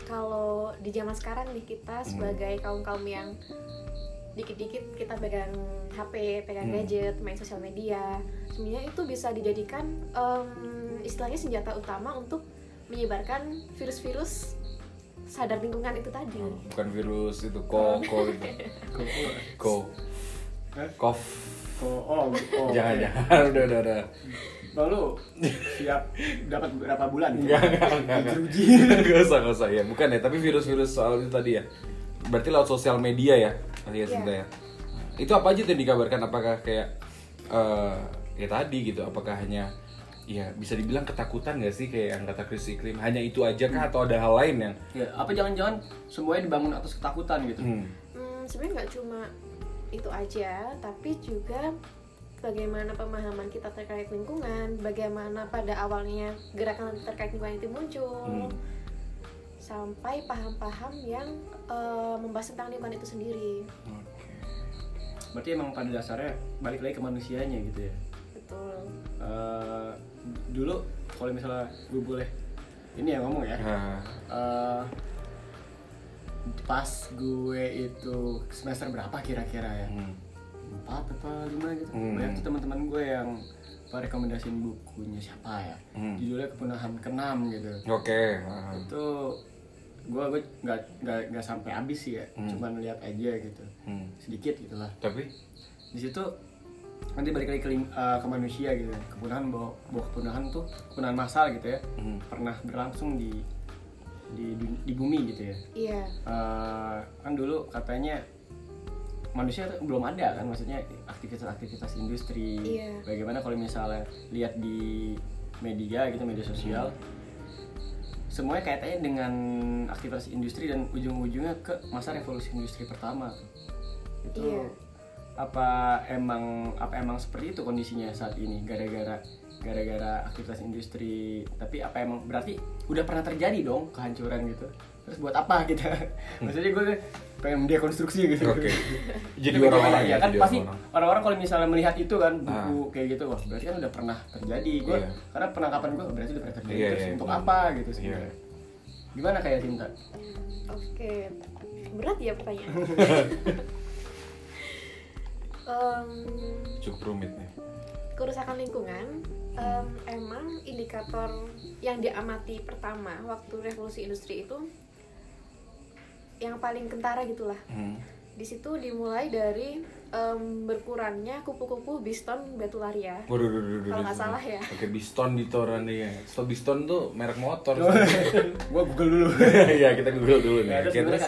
[SPEAKER 3] kalau di zaman sekarang nih kita sebagai kaum kaum yang dikit-dikit kita pegang HP, pegang
[SPEAKER 1] Hmm.
[SPEAKER 3] gadget, main sosial media, sebenarnya itu bisa dijadikan em, istilahnya senjata utama untuk menyebarkan virus-virus sadar lingkungan itu tadi.
[SPEAKER 1] Oh, bukan virus itu ko ko itu.
[SPEAKER 2] Kok-
[SPEAKER 1] Ko. Kof.
[SPEAKER 2] kok- oh, oh
[SPEAKER 1] Jangan jangan udah udah udah.
[SPEAKER 2] Bang lu siap dapat berapa bulan gitu?
[SPEAKER 1] Enggak, enggak, enggak. Enggak usah, enggak usah ya. Bukan ya, tapi virus-virus soal itu tadi ya. Berarti lewat sosial media ya, tadi ya. Sinta ya. Itu apa aja tuh yang dikabarkan? Apakah kayak eh ya tadi gitu? Apakah hanya ya bisa dibilang ketakutan gak sih kayak yang kata krisis iklim? Hanya itu aja kah atau ada hal lain yang
[SPEAKER 2] Ya, apa jangan-jangan semuanya dibangun atas ketakutan gitu?
[SPEAKER 1] hmm,
[SPEAKER 3] Hmm, sebenarnya nggak cuma itu aja, tapi juga bagaimana pemahaman kita terkait lingkungan, bagaimana pada awalnya gerakan terkait lingkungan itu muncul,
[SPEAKER 1] Hmm.
[SPEAKER 3] sampai paham-paham yang eh, membahas tentang lingkungan itu sendiri.
[SPEAKER 1] Oke.
[SPEAKER 2] berarti emang pada dasarnya balik lagi ke manusianya gitu ya
[SPEAKER 3] Betul.
[SPEAKER 2] Eh, dulu kalau misalnya gue boleh ini ya ngomong ya
[SPEAKER 1] Nah,
[SPEAKER 2] Eh, pas gue itu semester berapa kira-kira ya
[SPEAKER 1] hmm.
[SPEAKER 2] empat apa lima gitu
[SPEAKER 1] Hmm.
[SPEAKER 2] banyak tuh teman-teman gue yang rekomendasiin bukunya siapa ya
[SPEAKER 1] Hmm.
[SPEAKER 2] judulnya kepunahan keenam gitu
[SPEAKER 1] Oke. ah.
[SPEAKER 2] itu gue gue nggak nggak nggak sampai habis sih ya
[SPEAKER 1] Hmm.
[SPEAKER 2] cuman lihat aja gitu
[SPEAKER 1] Hmm.
[SPEAKER 2] sedikit gitu lah
[SPEAKER 1] Tapi
[SPEAKER 2] di situ nanti balik lagi ke, eh, ke manusia gitu ya. kepunahan bawa, bawa kepunahan tuh kepunahan massal gitu ya
[SPEAKER 1] hmm.
[SPEAKER 2] pernah berlangsung di di di, di bumi gitu ya
[SPEAKER 3] Iya.
[SPEAKER 2] Eh, kan dulu katanya manusia tuh belum ada kan maksudnya aktivitas-aktivitas industri
[SPEAKER 3] Iya.
[SPEAKER 2] bagaimana kalau misalnya lihat di media gitu media sosial semuanya kaitannya dengan aktivitas industri dan ujung-ujungnya ke masa revolusi industri pertama itu
[SPEAKER 3] Iya.
[SPEAKER 2] Apa emang apa emang seperti itu kondisinya saat ini gara-gara gara-gara aktivitas industri tapi apa emang berarti udah pernah terjadi dong kehancuran gitu terus buat apa kita maksudnya gue pengen dekonstruksi gitu
[SPEAKER 1] Oke. Jadi orang-orang
[SPEAKER 2] ya
[SPEAKER 1] ya.
[SPEAKER 2] kan
[SPEAKER 1] jadi
[SPEAKER 2] pasti
[SPEAKER 1] orang-orang.
[SPEAKER 2] kalau misalnya melihat itu kan buku
[SPEAKER 1] Ah.
[SPEAKER 2] kayak gitu wah berarti kan udah pernah terjadi gue
[SPEAKER 1] Iya.
[SPEAKER 2] karena penangkapan gue berarti udah pernah terjadi
[SPEAKER 1] Iya,
[SPEAKER 2] terus
[SPEAKER 1] iya,
[SPEAKER 2] untuk
[SPEAKER 1] benar.
[SPEAKER 2] apa gitu
[SPEAKER 1] Iya.
[SPEAKER 2] sebenarnya gimana kayak Cinta
[SPEAKER 3] Oke, berat ya pertanyaan. Em,
[SPEAKER 1] Cukup rumit nih.
[SPEAKER 3] kerusakan lingkungan em, emang indikator yang diamati pertama waktu revolusi industri itu yang paling kentara gitulah.
[SPEAKER 1] Hmm.
[SPEAKER 3] Di situ dimulai dari em, berkurangnya kupu-kupu biston betularia.
[SPEAKER 1] Waduh, waduh, waduh,
[SPEAKER 3] Kalau nggak salah ya.
[SPEAKER 1] Oke, Biston di toran nih ya. So Biston tuh merek motor.
[SPEAKER 2] gue google dulu
[SPEAKER 1] Iya, kita Google dulu nih.
[SPEAKER 2] ya, terus
[SPEAKER 1] terus.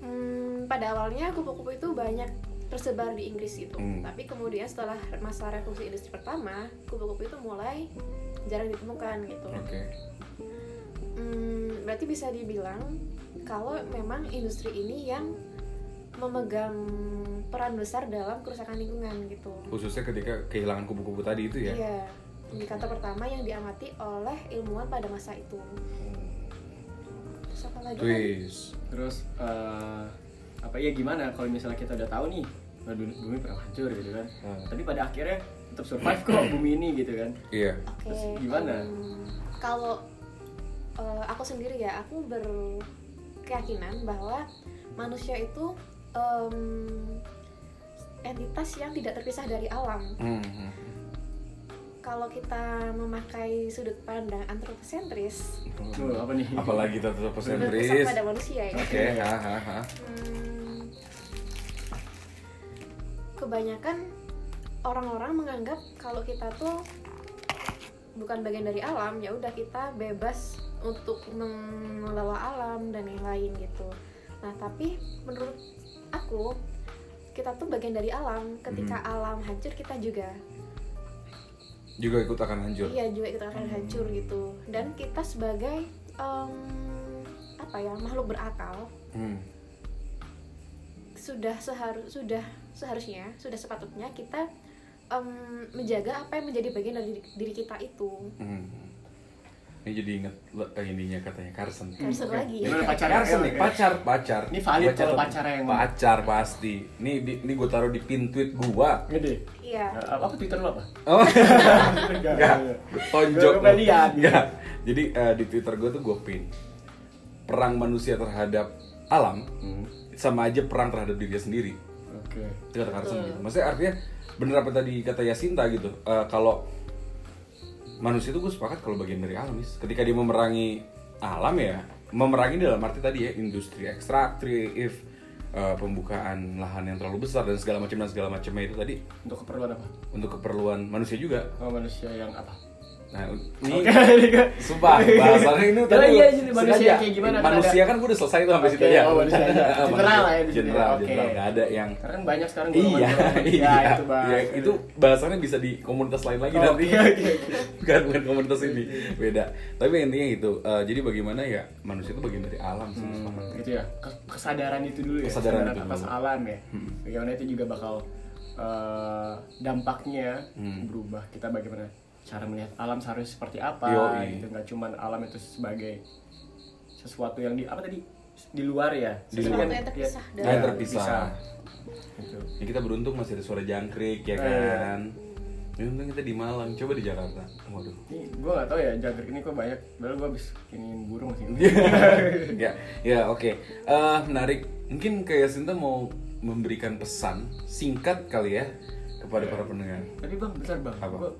[SPEAKER 3] Hmm, pada awalnya kupu-kupu itu banyak tersebar di Inggris itu.
[SPEAKER 1] Hmm.
[SPEAKER 3] Tapi kemudian setelah masa revolusi industri pertama, kupu-kupu itu mulai jarang ditemukan gitu.
[SPEAKER 1] Oke.
[SPEAKER 3] Hmm, berarti bisa dibilang kalau memang industri ini yang memegang peran besar dalam kerusakan lingkungan gitu.
[SPEAKER 1] Khususnya ketika kehilangan kupu-kupu tadi itu ya.
[SPEAKER 3] Iya, indikator pertama yang diamati oleh ilmuwan pada masa itu. Terus apa lagi? kan?
[SPEAKER 1] Twist.
[SPEAKER 2] terus eh, apa ya gimana kalau misalnya kita udah tahu nih bumi, bumi pernah hancur gitu kan
[SPEAKER 1] Hmm.
[SPEAKER 2] tapi pada akhirnya tetap survive kok bumi ini gitu kan
[SPEAKER 1] Iya.
[SPEAKER 3] Oke.
[SPEAKER 2] Terus gimana?
[SPEAKER 3] em, kalau eh, aku sendiri ya, aku berkeyakinan bahwa manusia itu em, entitas yang tidak terpisah dari alam.
[SPEAKER 1] Hmm, hmm.
[SPEAKER 3] Kalau kita memakai sudut pandang antroposentris,
[SPEAKER 2] Tuh, apa nih
[SPEAKER 1] Apalagi tetap
[SPEAKER 3] berpesan
[SPEAKER 1] sentris.
[SPEAKER 3] pada manusia ya.
[SPEAKER 1] Oke, ha ha ha.
[SPEAKER 3] Hmm, kebanyakan orang-orang menganggap kalau kita tuh bukan bagian dari alam ya udah kita bebas untuk mengelola alam dan yang lain gitu. Nah tapi menurut aku kita tuh bagian dari alam. Ketika alam hancur kita juga.
[SPEAKER 1] Juga ikut akan hancur.
[SPEAKER 3] iya juga kita akan hancur gitu. Dan kita sebagai em, apa ya makhluk berakal
[SPEAKER 1] Hmm.
[SPEAKER 3] sudah seharus sudah seharusnya sudah sepatutnya kita em, menjaga apa yang menjadi bagian dari diri, diri kita itu
[SPEAKER 1] Hmm. Ini jadi inget eh, ininya katanya Carson.
[SPEAKER 3] Carson
[SPEAKER 2] Oke.
[SPEAKER 3] lagi
[SPEAKER 2] Gimana pacarnya?
[SPEAKER 1] Carson nih, pacar, pacar.
[SPEAKER 2] Ini valid
[SPEAKER 1] Gua
[SPEAKER 2] kalau pacarnya yang-
[SPEAKER 1] pacar pasti. Ini di, ini gue taruh di pin tweet gua.
[SPEAKER 2] Gede.
[SPEAKER 3] iya
[SPEAKER 2] Eh, apa Twitter lo apa?
[SPEAKER 1] Oh,
[SPEAKER 2] Enggak.
[SPEAKER 1] Tonjok.
[SPEAKER 2] Nggak lihat.
[SPEAKER 1] Enggak. Jadi eh, di Twitter gue tuh gue pin perang manusia terhadap alam
[SPEAKER 2] Hmm.
[SPEAKER 1] sama aja perang terhadap diri sendiri.
[SPEAKER 2] Oke.
[SPEAKER 1] Itu kata gitu. Maksudnya artinya bener apa tadi kata Yasinta gitu. Eh, kalau manusia itu gue sepakat kalau bagian dari alam Is. Ketika dia memerangi alam ya, memerangi dalam arti tadi ya industri ekstraktif, eh, pembukaan lahan yang terlalu besar dan segala macam dan segala macamnya itu tadi
[SPEAKER 2] Untuk keperluan apa?
[SPEAKER 1] untuk keperluan manusia juga.
[SPEAKER 2] Oh, manusia yang apa?
[SPEAKER 1] Nah, ini
[SPEAKER 2] Oke.
[SPEAKER 1] Sumpah, bahasannya ini tadi
[SPEAKER 2] iya, jadi manusia kayak gimana, kan
[SPEAKER 1] Manusia kan gue udah selesai tuh sampai situ ya.
[SPEAKER 2] oh, manusia. General lah ya di sini.
[SPEAKER 1] General,
[SPEAKER 2] Oke.
[SPEAKER 1] general. Gak ada yang
[SPEAKER 2] Karena kan banyak sekarang
[SPEAKER 1] Iya, iya,
[SPEAKER 2] Ya, itu bahas.
[SPEAKER 1] iya, itu bahasannya bisa di komunitas lain lagi
[SPEAKER 2] Oh,
[SPEAKER 1] nanti.
[SPEAKER 2] oke,
[SPEAKER 1] bukan bukan komunitas ini, beda. Tapi intinya itu, eh, jadi bagaimana ya manusia itu bagian dari alam sih, sepakat.
[SPEAKER 2] gitu ya Kes- kesadaran itu dulu ya
[SPEAKER 1] Kesadaran itu
[SPEAKER 2] atas
[SPEAKER 1] dulu.
[SPEAKER 2] alam ya
[SPEAKER 1] Hmm.
[SPEAKER 2] bagaimana itu juga bakal eh, dampaknya
[SPEAKER 1] Hmm.
[SPEAKER 2] berubah kita bagaimana cara melihat alam seharusnya seperti apa
[SPEAKER 1] Yoi.
[SPEAKER 2] gitu nggak cuman alam itu sebagai sesuatu yang di apa tadi di luar ya
[SPEAKER 1] Di
[SPEAKER 3] Sesuatu
[SPEAKER 1] luar.
[SPEAKER 3] yang terpisah
[SPEAKER 2] ya,
[SPEAKER 3] dari-
[SPEAKER 1] Yang
[SPEAKER 2] ya,
[SPEAKER 1] terpisah.
[SPEAKER 2] Gitu.
[SPEAKER 1] Ya, kita beruntung masih ada suara jangkrik ya
[SPEAKER 2] Eh.
[SPEAKER 1] kan. Ya, untung kita di Malang, coba di Jakarta. Waduh.
[SPEAKER 2] ini gue gak tau ya jangkrik ini kok banyak padahal gue habis ini burung sih
[SPEAKER 1] ya, ya oke. Eh, menarik. Mungkin kayak Sinta mau memberikan pesan singkat kali ya kepada para pendengar.
[SPEAKER 2] tapi bang bentar bang
[SPEAKER 1] Apa?
[SPEAKER 2] Gua-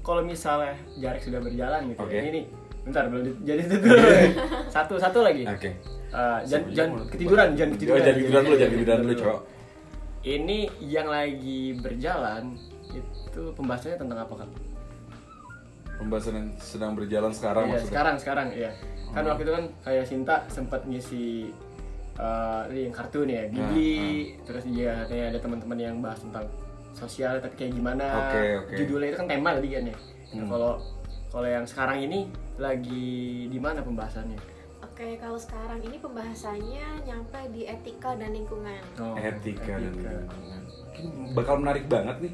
[SPEAKER 2] kalau misalnya jarak sudah berjalan gitu
[SPEAKER 1] Oke.
[SPEAKER 2] ya, ini nih bentar belum di- jadi itu dulu satu satu lagi
[SPEAKER 1] Oke.
[SPEAKER 2] Eh, jangan
[SPEAKER 1] Sebelum
[SPEAKER 2] jangan
[SPEAKER 1] mulai.
[SPEAKER 2] ketiduran jangan
[SPEAKER 1] Oh,
[SPEAKER 2] ketiduran
[SPEAKER 1] jangan ketiduran dulu, jangan ketiduran dulu, cowok.
[SPEAKER 2] ini yang lagi berjalan itu pembahasannya tentang apa kan
[SPEAKER 1] Pembahasan yang sedang berjalan sekarang
[SPEAKER 2] Iya,
[SPEAKER 1] maksudnya.
[SPEAKER 2] sekarang sekarang ya kan
[SPEAKER 1] Oh.
[SPEAKER 2] waktu itu kan kayak Sinta sempat ngisi eh, ini yang kartun ya Ghibli
[SPEAKER 1] Nah,
[SPEAKER 2] terus dia katanya ada teman-teman yang bahas tentang sosial tapi kayak gimana
[SPEAKER 1] Oke, oke.
[SPEAKER 2] judulnya itu kan tema tadi kan ya Nah,
[SPEAKER 1] Hmm.
[SPEAKER 2] kalau kalau yang sekarang ini lagi di mana pembahasannya
[SPEAKER 3] Oke, kalau sekarang ini pembahasannya nyampe di etika dan lingkungan.
[SPEAKER 2] Oh,
[SPEAKER 1] etika, dan
[SPEAKER 2] etika.
[SPEAKER 1] lingkungan. Mungkin bakal menarik banget nih.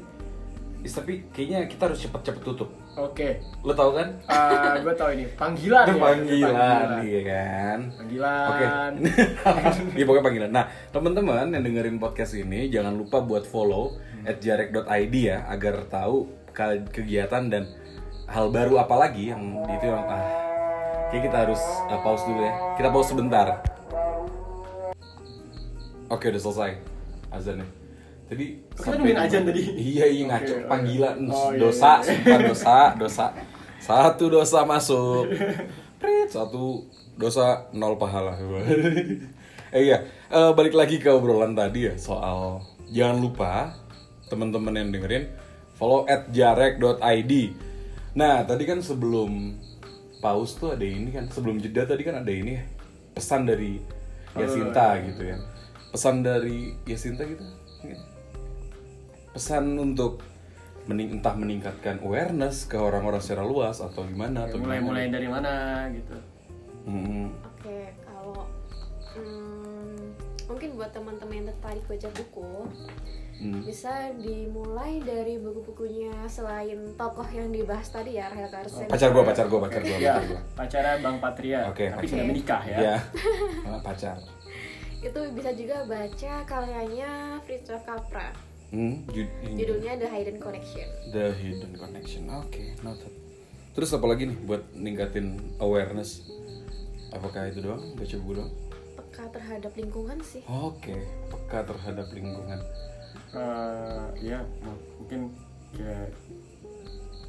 [SPEAKER 1] Is, tapi kayaknya kita harus cepet-cepet tutup.
[SPEAKER 2] oke
[SPEAKER 1] Lo tau kan?
[SPEAKER 2] gue tau ini panggilan ya
[SPEAKER 1] panggilan, iya kan?
[SPEAKER 2] panggilan
[SPEAKER 1] Oke. Iya pokoknya panggilan. Nah, teman-teman yang dengerin podcast ini jangan lupa buat follow at jarek.id ya agar tahu ke- kegiatan dan hal baru apa lagi yang itu yang ah. Oke, kita harus uh, pause dulu ya. Kita pause sebentar. Oke, udah selesai azannya. Tadi
[SPEAKER 2] Kita nungguin tadi?
[SPEAKER 1] Iya, iya ngaco
[SPEAKER 2] oke.
[SPEAKER 1] panggilan
[SPEAKER 2] Oh, iya,
[SPEAKER 1] dosa,
[SPEAKER 2] iya.
[SPEAKER 1] sumpah dosa, dosa. Satu dosa masuk. Prit, satu dosa nol pahala. eh iya, eh, balik lagi ke obrolan tadi ya soal jangan lupa teman-teman yang dengerin follow at jarek.id. Nah, tadi kan sebelum pause tuh ada ini kan, sebelum jeda tadi kan ada ini ya, pesan dari Yasinta gitu ya. Pesan dari Yasinta gitu. Pesan untuk mening entah meningkatkan awareness ke orang-orang secara luas atau gimana atau
[SPEAKER 2] mulai
[SPEAKER 1] gimana.
[SPEAKER 2] mulai dari mana gitu
[SPEAKER 1] Hmm,
[SPEAKER 3] Oke, kalau hmm, mungkin buat teman-teman yang tertarik baca buku,
[SPEAKER 1] hmm.
[SPEAKER 3] bisa dimulai dari buku-bukunya selain tokoh yang dibahas tadi ya, Rahel Carson.
[SPEAKER 1] Pacar gua, pacar gua, pacar gua,
[SPEAKER 2] ya
[SPEAKER 1] pacar
[SPEAKER 2] pacarnya Bang Patria
[SPEAKER 1] Oke,
[SPEAKER 2] tapi
[SPEAKER 1] pacar.
[SPEAKER 2] sudah menikah ya
[SPEAKER 1] Iya. Ah, pacar.
[SPEAKER 3] Itu bisa juga baca karyanya Fritjof Capra.
[SPEAKER 1] Hmm, ju- ini.
[SPEAKER 3] Judulnya The Hidden Connection.
[SPEAKER 1] The Hidden Connection. Oke, noted. Terus apa lagi nih buat ningkatin awareness? Apakah itu doang? Baca buku doang?
[SPEAKER 3] Peka terhadap lingkungan sih.
[SPEAKER 1] Oke, peka terhadap lingkungan.
[SPEAKER 2] Eh, ya mungkin kayak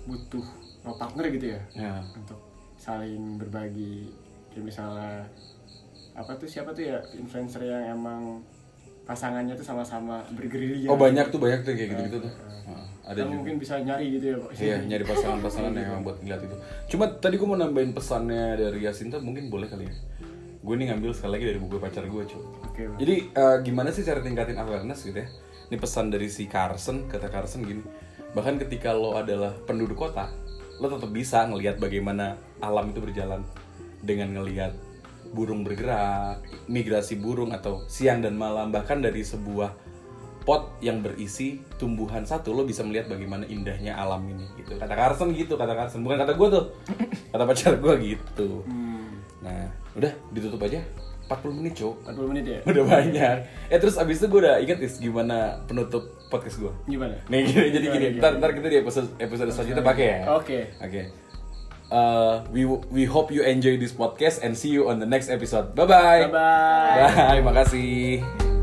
[SPEAKER 2] butuh partner gitu ya
[SPEAKER 1] Ya.
[SPEAKER 2] untuk saling berbagi kayak misalnya apa tuh siapa tuh ya influencer yang emang pasangannya tuh sama-sama bergerilya
[SPEAKER 1] Oh banyak tuh banyak tuh kayak gitu-gitu tuh. Nah, ada juga.
[SPEAKER 2] mungkin bisa nyari gitu ya kok
[SPEAKER 1] Iya, nyari pasangan-pasangan yang emang buat ngeliat itu. Cuma tadi gue mau nambahin pesannya dari Yasinta mungkin boleh kali ya. Gue nih ngambil sekali lagi dari buku pacar gue cuy.
[SPEAKER 2] Bang.
[SPEAKER 1] Jadi eh, gimana sih cara tingkatin awareness gitu ya? Ini pesan dari si Carson, kata Carson gini. Bahkan ketika lo adalah penduduk kota, lo tetap bisa ngelihat bagaimana alam itu berjalan dengan ngelihat burung bergerak, migrasi burung atau siang dan malam bahkan dari sebuah pot yang berisi tumbuhan satu lo bisa melihat bagaimana indahnya alam ini gitu. Kata Carson gitu, kata Carson. Bukan kata gue tuh. Kata pacar gue gitu.
[SPEAKER 2] Hmm,
[SPEAKER 1] Nah, udah ditutup aja. 40 menit, Cok.
[SPEAKER 2] 40 menit ya
[SPEAKER 1] Udah banyak. Eh terus abis itu gue udah inget is gimana penutup podcast gue.
[SPEAKER 2] gimana
[SPEAKER 1] Nih gini, jadi gini.
[SPEAKER 2] Gimana,
[SPEAKER 1] Ntar, ntar kita di episode episode selanjutnya pakai ya.
[SPEAKER 2] Oke.
[SPEAKER 1] Oke. Uh, we we hope you enjoy this podcast and see you on the next episode. Bye bye.
[SPEAKER 2] bye bye
[SPEAKER 1] Bye. Makasih.